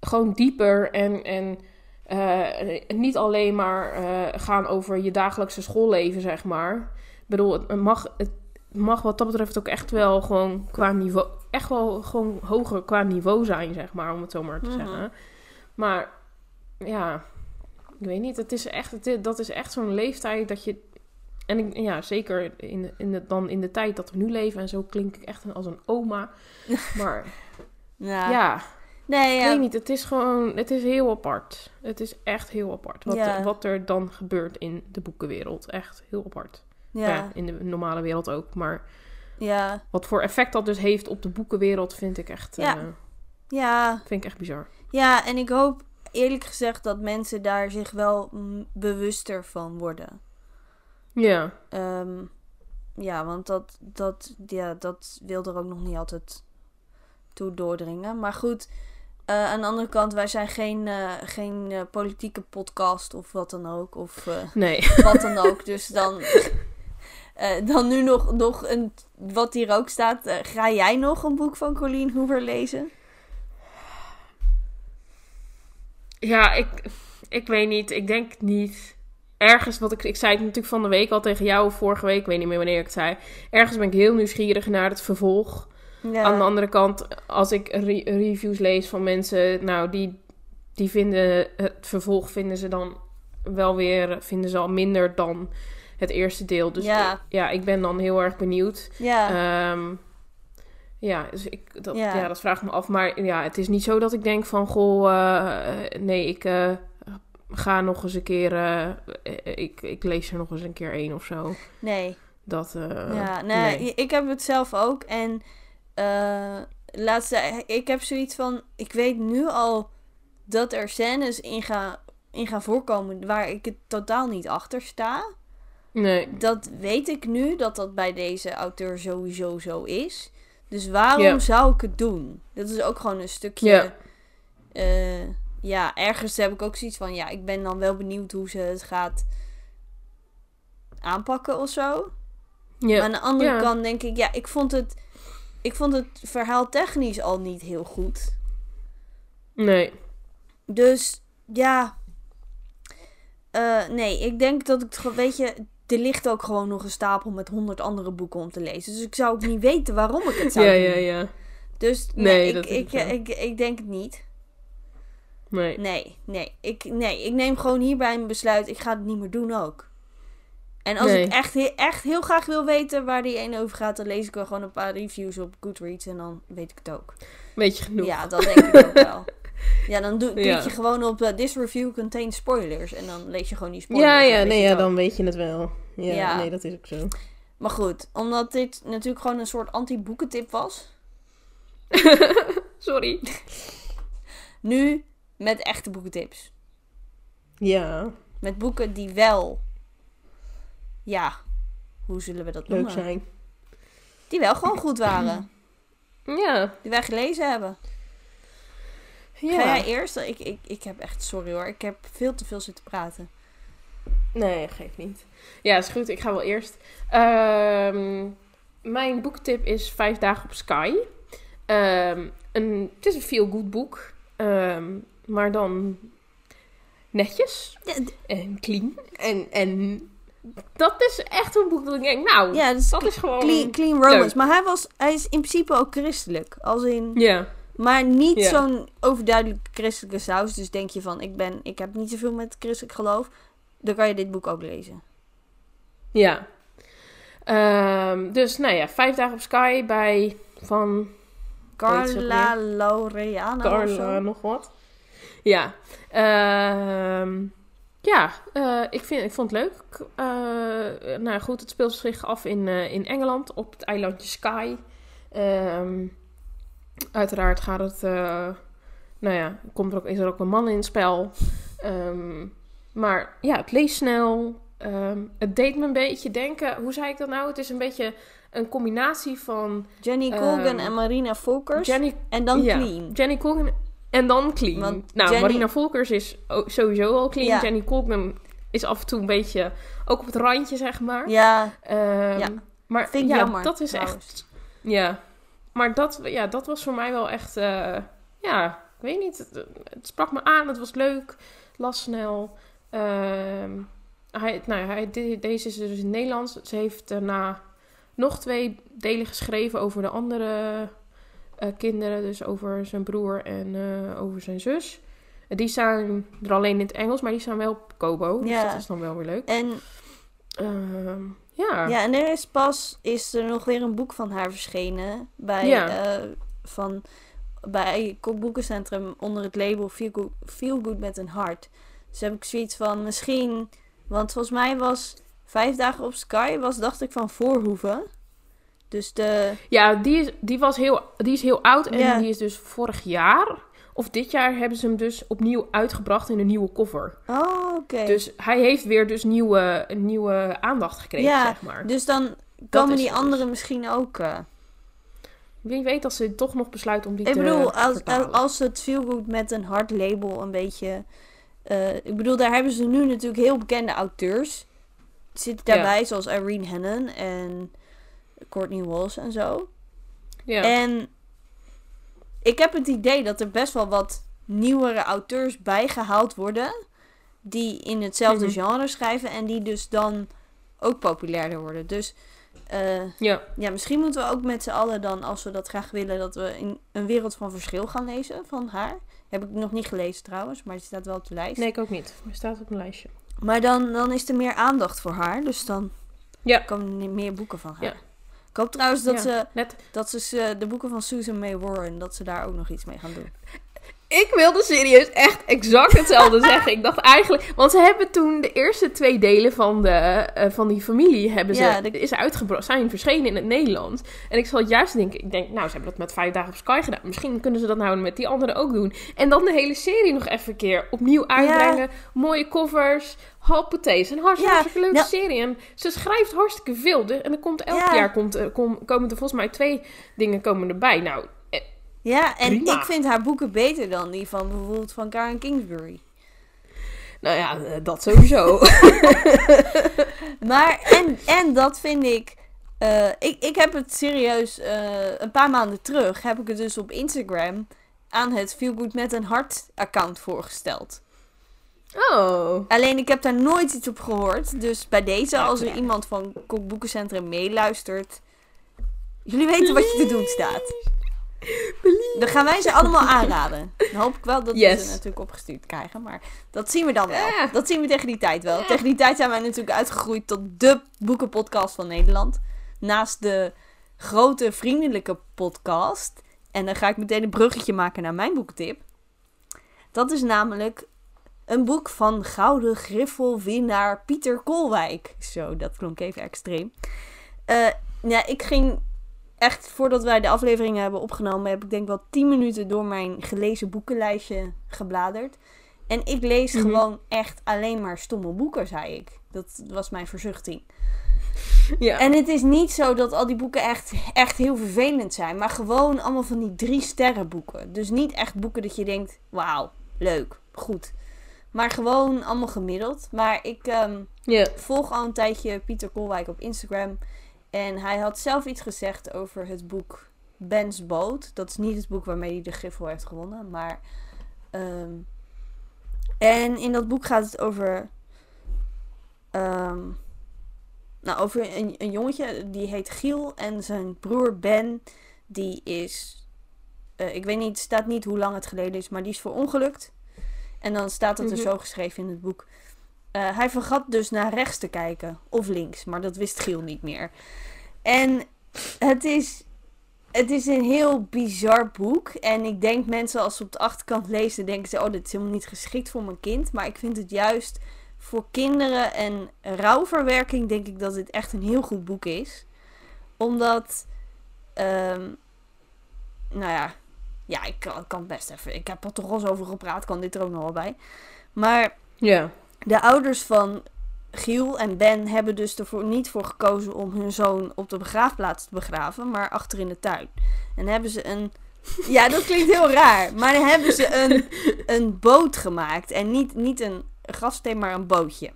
gewoon dieper en, en eh, niet alleen maar eh, gaan over je dagelijkse schoolleven, zeg maar. Ik bedoel, het mag, het mag wat dat betreft ook echt wel gewoon qua niveau, echt wel gewoon hoger qua niveau zijn, zeg maar, om het zo maar te Mhm. zeggen. Maar ja, ik weet niet, het is echt, het dat is echt zo'n leeftijd dat je. En ik, ja, zeker in, in de, dan in de tijd dat we nu leven en zo klink ik echt als een oma. Maar ja, ja, nee, ik ja, weet niet. Het is gewoon, het is heel apart. Het is echt heel apart. Wat, Ja. wat er dan gebeurt in de boekenwereld. Echt heel apart. Ja. ja, in de normale wereld ook. Maar ja, wat voor effect dat dus heeft op de boekenwereld vind ik echt, Ja. eh, ja, vind ik echt bizar. ja, en ik hoop eerlijk gezegd dat mensen daar zich wel bewuster van worden. Ja, Ehm, ja, want dat, dat, ja, dat wil er ook nog niet altijd toe doordringen. Maar goed, eh, aan de andere kant, wij zijn geen, eh, geen eh, politieke podcast of wat dan ook. Of nee. wat dan ook. Dus dan, dan nu nog, nog een, wat hier ook staat. ga jij nog een boek van Colleen Hoover lezen? Ja, ik, ik weet niet. Ik denk niet. Ergens, wat ik, ik zei het natuurlijk van de week al tegen jou, of vorige week, ik weet niet meer wanneer ik het zei. Ergens ben ik heel nieuwsgierig naar het vervolg. Ja, Aan de andere kant, als ik re- reviews lees van mensen, nou, die, die vinden het vervolg vinden ze dan wel weer, vinden ze al minder dan het eerste deel. Dus Ja. ik, ja, ik ben dan heel erg benieuwd. ja, Ehm, ja, dus ik, dat, Ja. ja. dat vraag ik me af. Maar ja, het is niet zo dat ik denk van, goh, eh, nee, ik eh, ga nog eens een keer, eh, ik, ik lees er nog eens een keer één of zo. nee. Dat, eh, Ja, nee, nee. ik heb het zelf ook. En eh laatste, ik heb zoiets van, ik weet nu al dat er scènes in gaan, in gaan voorkomen waar ik het totaal niet achter sta. Nee, Dat weet ik nu, dat dat bij deze auteur sowieso zo is. Dus waarom zou ik het doen? Dat is ook gewoon een stukje... Ja. Ja, ergens heb ik ook zoiets van, ja, ik ben dan wel benieuwd hoe ze het gaat aanpakken of zo. Ja. Maar aan de andere Ja. kant denk ik, ja, ik vond het, ik vond het verhaal technisch al niet heel goed. Nee. Dus ja, Eh, nee, ik denk dat ik, het gewoon- weet je, er ligt ook gewoon nog een stapel met honderd andere boeken om te lezen. Dus ik zou ook niet weten waarom ik het zou Ja, doen. ja, ja. Dus nee, Nee, ik, ik, zo. ik, ik, denk het niet. Nee. Nee, nee ik, nee, ik neem gewoon hierbij een besluit. Ik ga het niet meer doen ook. En als Nee. ik echt, echt heel graag wil weten waar die een over gaat, dan lees ik wel gewoon een paar reviews op Goodreads en dan weet ik het ook. Weet je genoeg. Ja, dat denk ik ook wel. Ja, dan doe, Ja. je gewoon op eh, This review contains spoilers. En dan lees je gewoon die spoilers. ja, ja, nee, ja, dan weet je het wel. Ja, Ja. nee, dat is ook zo. Maar goed, omdat dit natuurlijk gewoon een soort anti-boekentip was. Sorry. Nu met echte boekentips. Ja, Met boeken die wel... Ja, hoe zullen we dat leuk noemen? zijn. Die wel gewoon goed waren. Ja. Die wij gelezen hebben. ja. Ga jij eerst? Ik, ik, ik heb echt, sorry hoor, ik heb veel te veel zitten praten. Nee, geeft niet. Ja, is goed. Ik ga wel eerst. Ehm, mijn boektip is Vijf dagen op Sky. Ehm, een, het is een feel-good boek. Ehm, maar dan netjes Ja, en clean. En, en dat is echt een boek dat ik denk, nou, ja dat is dat is gewoon... clean, clean romance. leuk. Maar hij, was, hij is in principe ook christelijk. Als in, Ja, maar niet zo'n overduidelijk christelijke saus. Dus denk je van, ik, ben, ik heb niet zoveel met christelijk geloof. Dan kan je dit boek ook lezen. ja. Ehm, dus, nou ja, Vijf dagen op Sky bij van Carla Laureano of Carla nog wat. Ja. Ehm, ja, eh, ik, vind, ik vond het leuk. Eh, nou goed, het speelt zich af in, eh, in Engeland op het eilandje Skye. Ehm, uiteraard gaat het... nou ja, komt er ook, is er ook een man in het spel. Ehm, maar ja, het leest snel. Het deed me een beetje denken... Hoe zei ik dat nou? Het is een beetje een combinatie van Jenny Colgan en Marina Volkers. Jenny en dan ja. Clean. Jenny Colgan en dan clean. Want nou, Jenny- Marina Volkers is sowieso al clean. Ja. Jenny Colgan is af en toe een beetje ook op het randje, zeg maar. Ja, Ehm, Ja. Maar vind ik ja, jammer. dat is trouwens. echt... Ja, maar dat, ja, dat was voor mij wel echt... eh, ja, ik weet niet. Het, het sprak me aan, het was leuk. Las snel. Ehm, hij, nou, hij, de- deze is dus in het Nederlands. Ze heeft daarna nog twee delen geschreven over de andere eh, kinderen. Dus over zijn broer en eh, over zijn zus. Eh, Die staan er alleen in het Engels, maar die staan wel op Kobo. Dus Ja. dat is dan wel weer leuk. En, Ehm, ja. ja, en er is pas is er nog weer een boek van haar verschenen. Bij, Ja. van, bij Boekencentrum onder het label Feel Good, Feel Good met een hart. Dus heb ik zoiets van misschien... Want volgens mij was Vijf Dagen op Sky, was dacht ik van Voorhoeven. Dus de... Ja, die is, die, was heel, die is heel oud en Ja. die is dus vorig jaar of dit jaar hebben ze hem dus opnieuw uitgebracht in een nieuwe cover. Oh, oké. Dus hij heeft weer dus nieuwe, nieuwe aandacht gekregen, Ja, zeg maar. Dus dan komen die dus. andere misschien ook... eh, Wie weet dat ze toch nog besluiten om die Ik te bedoel, als, vertalen. als het Feel Good met een hard label een beetje... eh, ik bedoel, daar hebben ze nu natuurlijk heel bekende auteurs. Zitten daarbij, zoals Irene Hannon en Courtney Walsh en zo. ja. En ik heb het idee dat er best wel wat nieuwere auteurs bijgehaald worden. Die in hetzelfde Mhm. genre schrijven en die dus dan ook populairder worden. Dus eh, ja. ja, misschien moeten we ook met z'n allen dan, als we dat graag willen, dat we in een wereld van verschil gaan lezen van haar. Heb ik nog niet gelezen trouwens, maar die staat wel op de lijst. Nee, ik ook niet. Er staat op een lijstje. Maar dan, dan is er meer aandacht voor haar, dus dan Ja. komen er meer boeken van haar. Ja. Ik hoop trouwens dat Ja, ze, Net. dat ze de boeken van Susan May Warren, dat ze daar ook nog iets mee gaan doen. Ik wilde serieus echt exact hetzelfde zeggen. Ik dacht eigenlijk... Want ze hebben toen de eerste twee delen van, de, eh, van die familie... Hebben ze, Ja, de- is uitgebracht, zijn verschenen in het Nederlands. En ik zal juist denken... Ik denk, nou, ze hebben dat met vijf dagen op Sky gedaan. Misschien kunnen ze dat nou met die anderen ook doen. En dan de hele serie nog even een keer opnieuw uitbrengen. Mooie covers. Happothees. Een hartstikke, Ja, leuke nou- serie. En ze schrijft hartstikke veel. De- en er komt elk Ja. jaar komt, kom- komen er volgens mij twee dingen komen erbij. Nou, eh, Ja, en Prima. ik vind haar boeken beter dan die van bijvoorbeeld van Karen Kingsbury. Nou ja, eh, dat sowieso. Maar, en, en dat vind ik, eh, ik... Ik heb het serieus, eh, een paar maanden terug, heb ik het dus op Instagram aan het Feel Good met een hart account voorgesteld. oh. Alleen ik heb daar nooit iets op gehoord. Dus bij deze, als er iemand van Kokboekencentrum meeluistert. Jullie weten wat je te doen staat. Dan gaan wij ze allemaal aanraden. Dan hoop ik wel dat we ze natuurlijk opgestuurd krijgen. Maar dat zien we dan wel. Ja. Dat zien we tegen die tijd wel. Ja. Tegen die tijd zijn wij natuurlijk uitgegroeid tot de boekenpodcast van Nederland. Naast de grote vriendelijke podcast. En dan ga ik meteen een bruggetje maken naar mijn boekentip. Dat is namelijk een boek van Gouden Griffelwinnaar Pieter Kolwijk. Zo, dat klonk even extreem. Eh, ja, ik ging echt, voordat wij de afleveringen hebben opgenomen, heb ik denk wel 10 minuten door mijn gelezen boekenlijstje gebladerd. En ik lees Mhm. gewoon echt alleen maar stomme boeken, zei ik. Dat was mijn verzuchting. Ja. En het is niet zo dat al die boeken echt, echt heel vervelend zijn. Maar gewoon allemaal van die drie sterren boeken. Dus niet echt boeken dat je denkt, wauw, leuk, goed. Maar gewoon allemaal gemiddeld. Maar ik ehm, volg al een tijdje Pieter Kolwijk op Instagram. En hij had zelf iets gezegd over het boek Ben's Boot. Dat is niet het boek waarmee hij de Griffel heeft gewonnen. Maar. ehm, en in dat boek gaat het over. ehm, nou, over een, een jongetje die heet Giel. En zijn broer Ben, die is. eh, ik weet niet, het staat niet hoe lang het geleden is, maar die is verongelukt. En dan staat het er Mhm. zo geschreven in het boek. Eh, hij vergat dus naar rechts te kijken. Of links, maar dat wist Giel niet meer. En het is, het is een heel bizar boek. En ik denk mensen als ze op de achterkant lezen, denken ze... Oh, dit is helemaal niet geschikt voor mijn kind. Maar ik vind het juist voor kinderen en rouwverwerking... denk ik dat dit echt een heel goed boek is. Omdat... ehm, nou ja... Ja, ik kan, best even... Ik heb er toch al over gepraat. Kan dit er ook nog wel bij. Maar... Ja. De ouders van Giel en Ben hebben dus ervoor niet voor gekozen om hun zoon op de begraafplaats te begraven, maar achter in de tuin. En hebben ze een. Ja, dat klinkt heel raar. Maar dan hebben ze een, een boot gemaakt. En niet, niet een grafsteen, maar een bootje.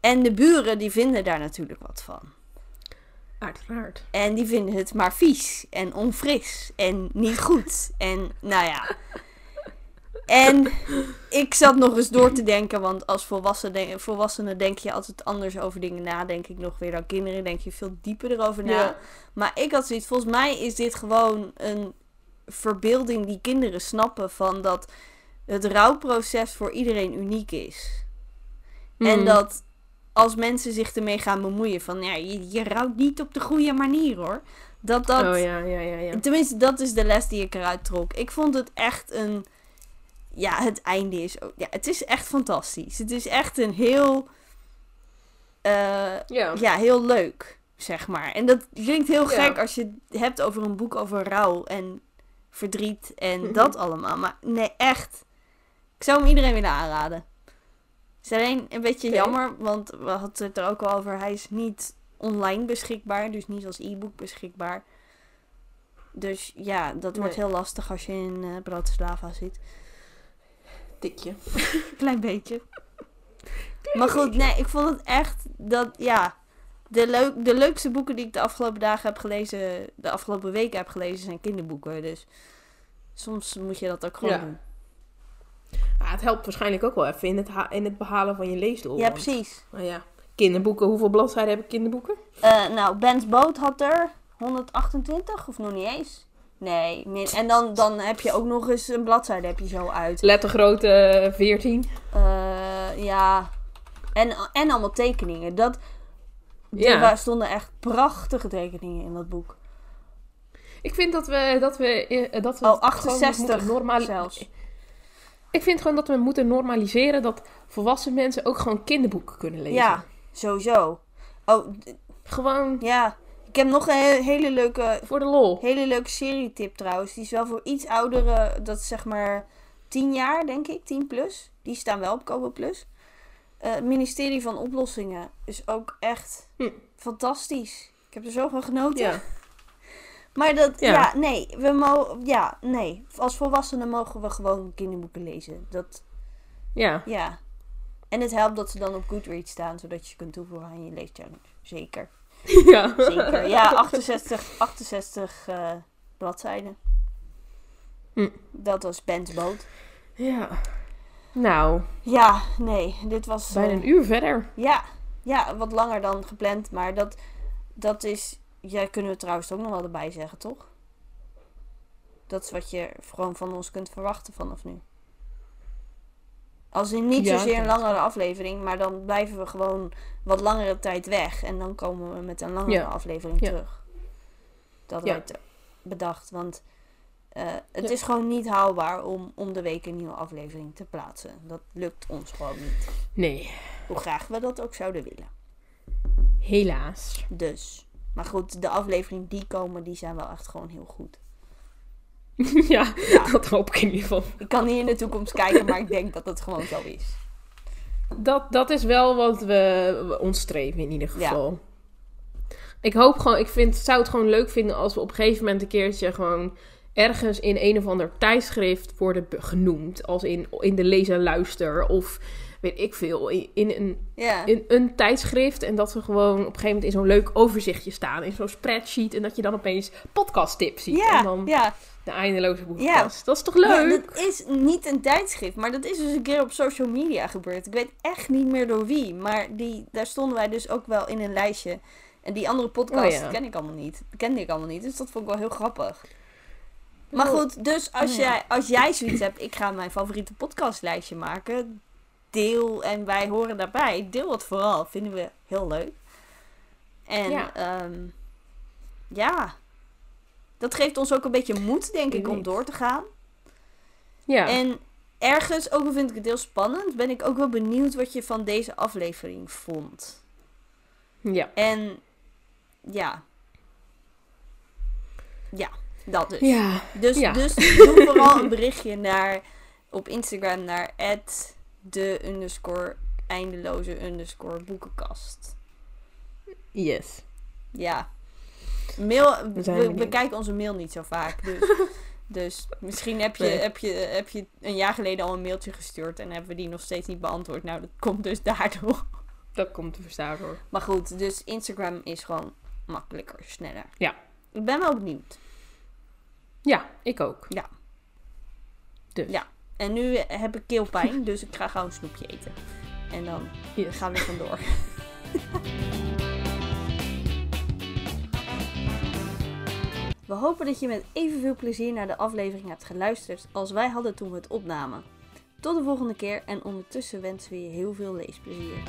En de buren die vinden daar natuurlijk wat van. Uiteraard. En die vinden het maar vies en onfris en niet goed. En nou ja. En ik zat nog eens door te denken, want als volwassene, denk- volwassene denk je altijd anders over dingen na. Denk ik nog weer dan kinderen, denk je veel dieper erover na. Ja. Maar ik had zoiets, volgens mij is dit gewoon een verbeelding die kinderen snappen van dat het rouwproces voor iedereen uniek is. En Mhm. dat als mensen zich ermee gaan bemoeien van ja, je, je rouwt niet op de goede manier hoor. Dat dat. Oh ja, ja, ja, ja. Tenminste, dat is de les die ik eruit trok. Ik vond het echt een. Ja, het einde is ook. Ja, het is echt fantastisch. Het is echt een heel. eh, Ja. ja, heel leuk, zeg maar. En dat klinkt heel Ja. gek als je het hebt over een boek over rouw en verdriet en Mhm. dat allemaal. Maar nee, echt. Ik zou hem iedereen willen aanraden. Het is alleen een beetje jammer, want we hadden het er ook al over. Hij is niet online beschikbaar, dus niet als e-book beschikbaar. Dus ja, dat wordt heel lastig als je in eh Bratislava zit. Tikje. Klein beetje. Maar goed, nee, ik vond het echt dat, ja, de, leuk, de leukste boeken die ik de afgelopen dagen heb gelezen, de afgelopen weken heb gelezen, zijn kinderboeken. Dus soms moet je dat ook gewoon Ja. doen. Ah, het helpt waarschijnlijk ook wel even in het, in het behalen van je leesdoel. Ja, want- precies. Nou ja, kinderboeken. Hoeveel bladzijden hebben kinderboeken? Eh, nou, Ben's Boot had er 128 of nog niet eens. Nee, min- en dan, dan heb je ook nog eens een bladzijde heb je zo uit. Lettergrootte eh, 14. Eh, ja, en, en allemaal tekeningen. Dat, Ja. Er stonden echt prachtige tekeningen in dat boek. Ik vind dat we, dat we, eh, dat we Oh, het gewoon 68 moeten normali- zelfs. Ik vind gewoon dat we moeten normaliseren dat volwassen mensen ook gewoon kinderboeken kunnen lezen. Ja, sowieso. Oh, Gewoon ja. Ik heb nog een he- hele leuke, voor de lol. hele leuke serietip trouwens. Die is wel voor iets oudere, dat is zeg maar 10 jaar, denk ik, 10 plus. Die staan wel op Kobo Plus. Eh, het ministerie van Oplossingen is ook echt Hm. fantastisch. Ik heb er zo van genoten. Ja. Maar dat, ja, Ja. nee, we mogen, ja, nee. Als volwassenen mogen we gewoon kinderboeken lezen. Dat, ja. ja. En het helpt dat ze dan op Goodreads staan, zodat je kunt toevoegen aan je leeschallenge. Zeker. Ja. Zeker. Ja, 68, 68 eh, bladzijden. Hm. Dat was Ben's boot. Ja. Nou, Ja, nee, dit was... bijna eh, een uur verder. Ja, ja, wat langer dan gepland, maar dat, dat is... Ja, kunnen we trouwens ook nog wel erbij zeggen, toch? Dat is wat je gewoon van ons kunt verwachten vanaf nu. Als in niet Ja, zozeer een langere aflevering, maar dan blijven we gewoon wat langere tijd weg. En dan komen we met een langere Ja. aflevering Ja. terug. Dat werd bedacht, want eh, het is gewoon niet haalbaar om om de week een nieuwe aflevering te plaatsen. Dat lukt ons gewoon niet. Nee, Hoe graag we dat ook zouden willen. helaas. Dus. Maar goed, de afleveringen die komen, die zijn wel echt gewoon heel goed. ja, Ja. dat hoop ik in ieder geval. Ik kan niet in de toekomst kijken, maar ik denk dat het gewoon zo is. Dat, dat is wel wat we, we ons streven in ieder Ja. geval. Ik hoop gewoon, ik vind, zou het gewoon leuk vinden als we op een gegeven moment een keertje gewoon ergens in een of ander tijdschrift worden genoemd. Als in, in de lees en luister of weet ik veel, in, een, in een tijdschrift. En dat we gewoon op een gegeven moment in zo'n leuk overzichtje staan. In zo'n spreadsheet. En dat je dan opeens podcasttips ziet. En dan de eindeloze boekenkast. Dat is toch leuk? Ja, dat is niet een tijdschrift, maar dat is dus een keer op social media gebeurd. Ik weet echt niet meer door wie, maar die, daar stonden wij dus ook wel in een lijstje. En die andere podcast Oh ja. ken ik allemaal niet. Kende ik allemaal niet, dus dat vond ik wel heel grappig. Maar Oh. goed, dus als, Oh jij, als jij zoiets hebt, ik ga mijn favoriete podcastlijstje maken. Deel en wij horen daarbij. Deel het vooral, vinden we heel leuk. En Ja. ja, ja. dat geeft ons ook een beetje moed, denk ik, om door te gaan. ja. En ergens, ook al vind ik het heel spannend, ben ik ook wel benieuwd wat je van deze aflevering vond. ja. En ja. Ja, dat dus. Ja. Dus, ja. dus doe vooral een berichtje naar, op Instagram naar de underscore eindeloze underscore boekenkast. Yes. Ja. Mail, we, zijn we benieuwd. kijken onze mail niet zo vaak. Dus, dus misschien heb je, Nee. heb, je, heb je een jaar geleden al een mailtje gestuurd en hebben we die nog steeds niet beantwoord. Nou, dat komt dus daardoor. Dat komt te verstaan hoor. Maar goed, dus Instagram is gewoon makkelijker, sneller. Ja. Ik ben wel benieuwd. Ja, ik ook. Ja. Dus. Ja. En nu heb ik keelpijn, dus ik ga gauw een snoepje eten. En dan Yes. gaan we vandoor. We hopen dat je met evenveel plezier naar de aflevering hebt geluisterd als wij hadden toen we het opnamen. Tot de volgende keer en ondertussen wensen we je heel veel leesplezier.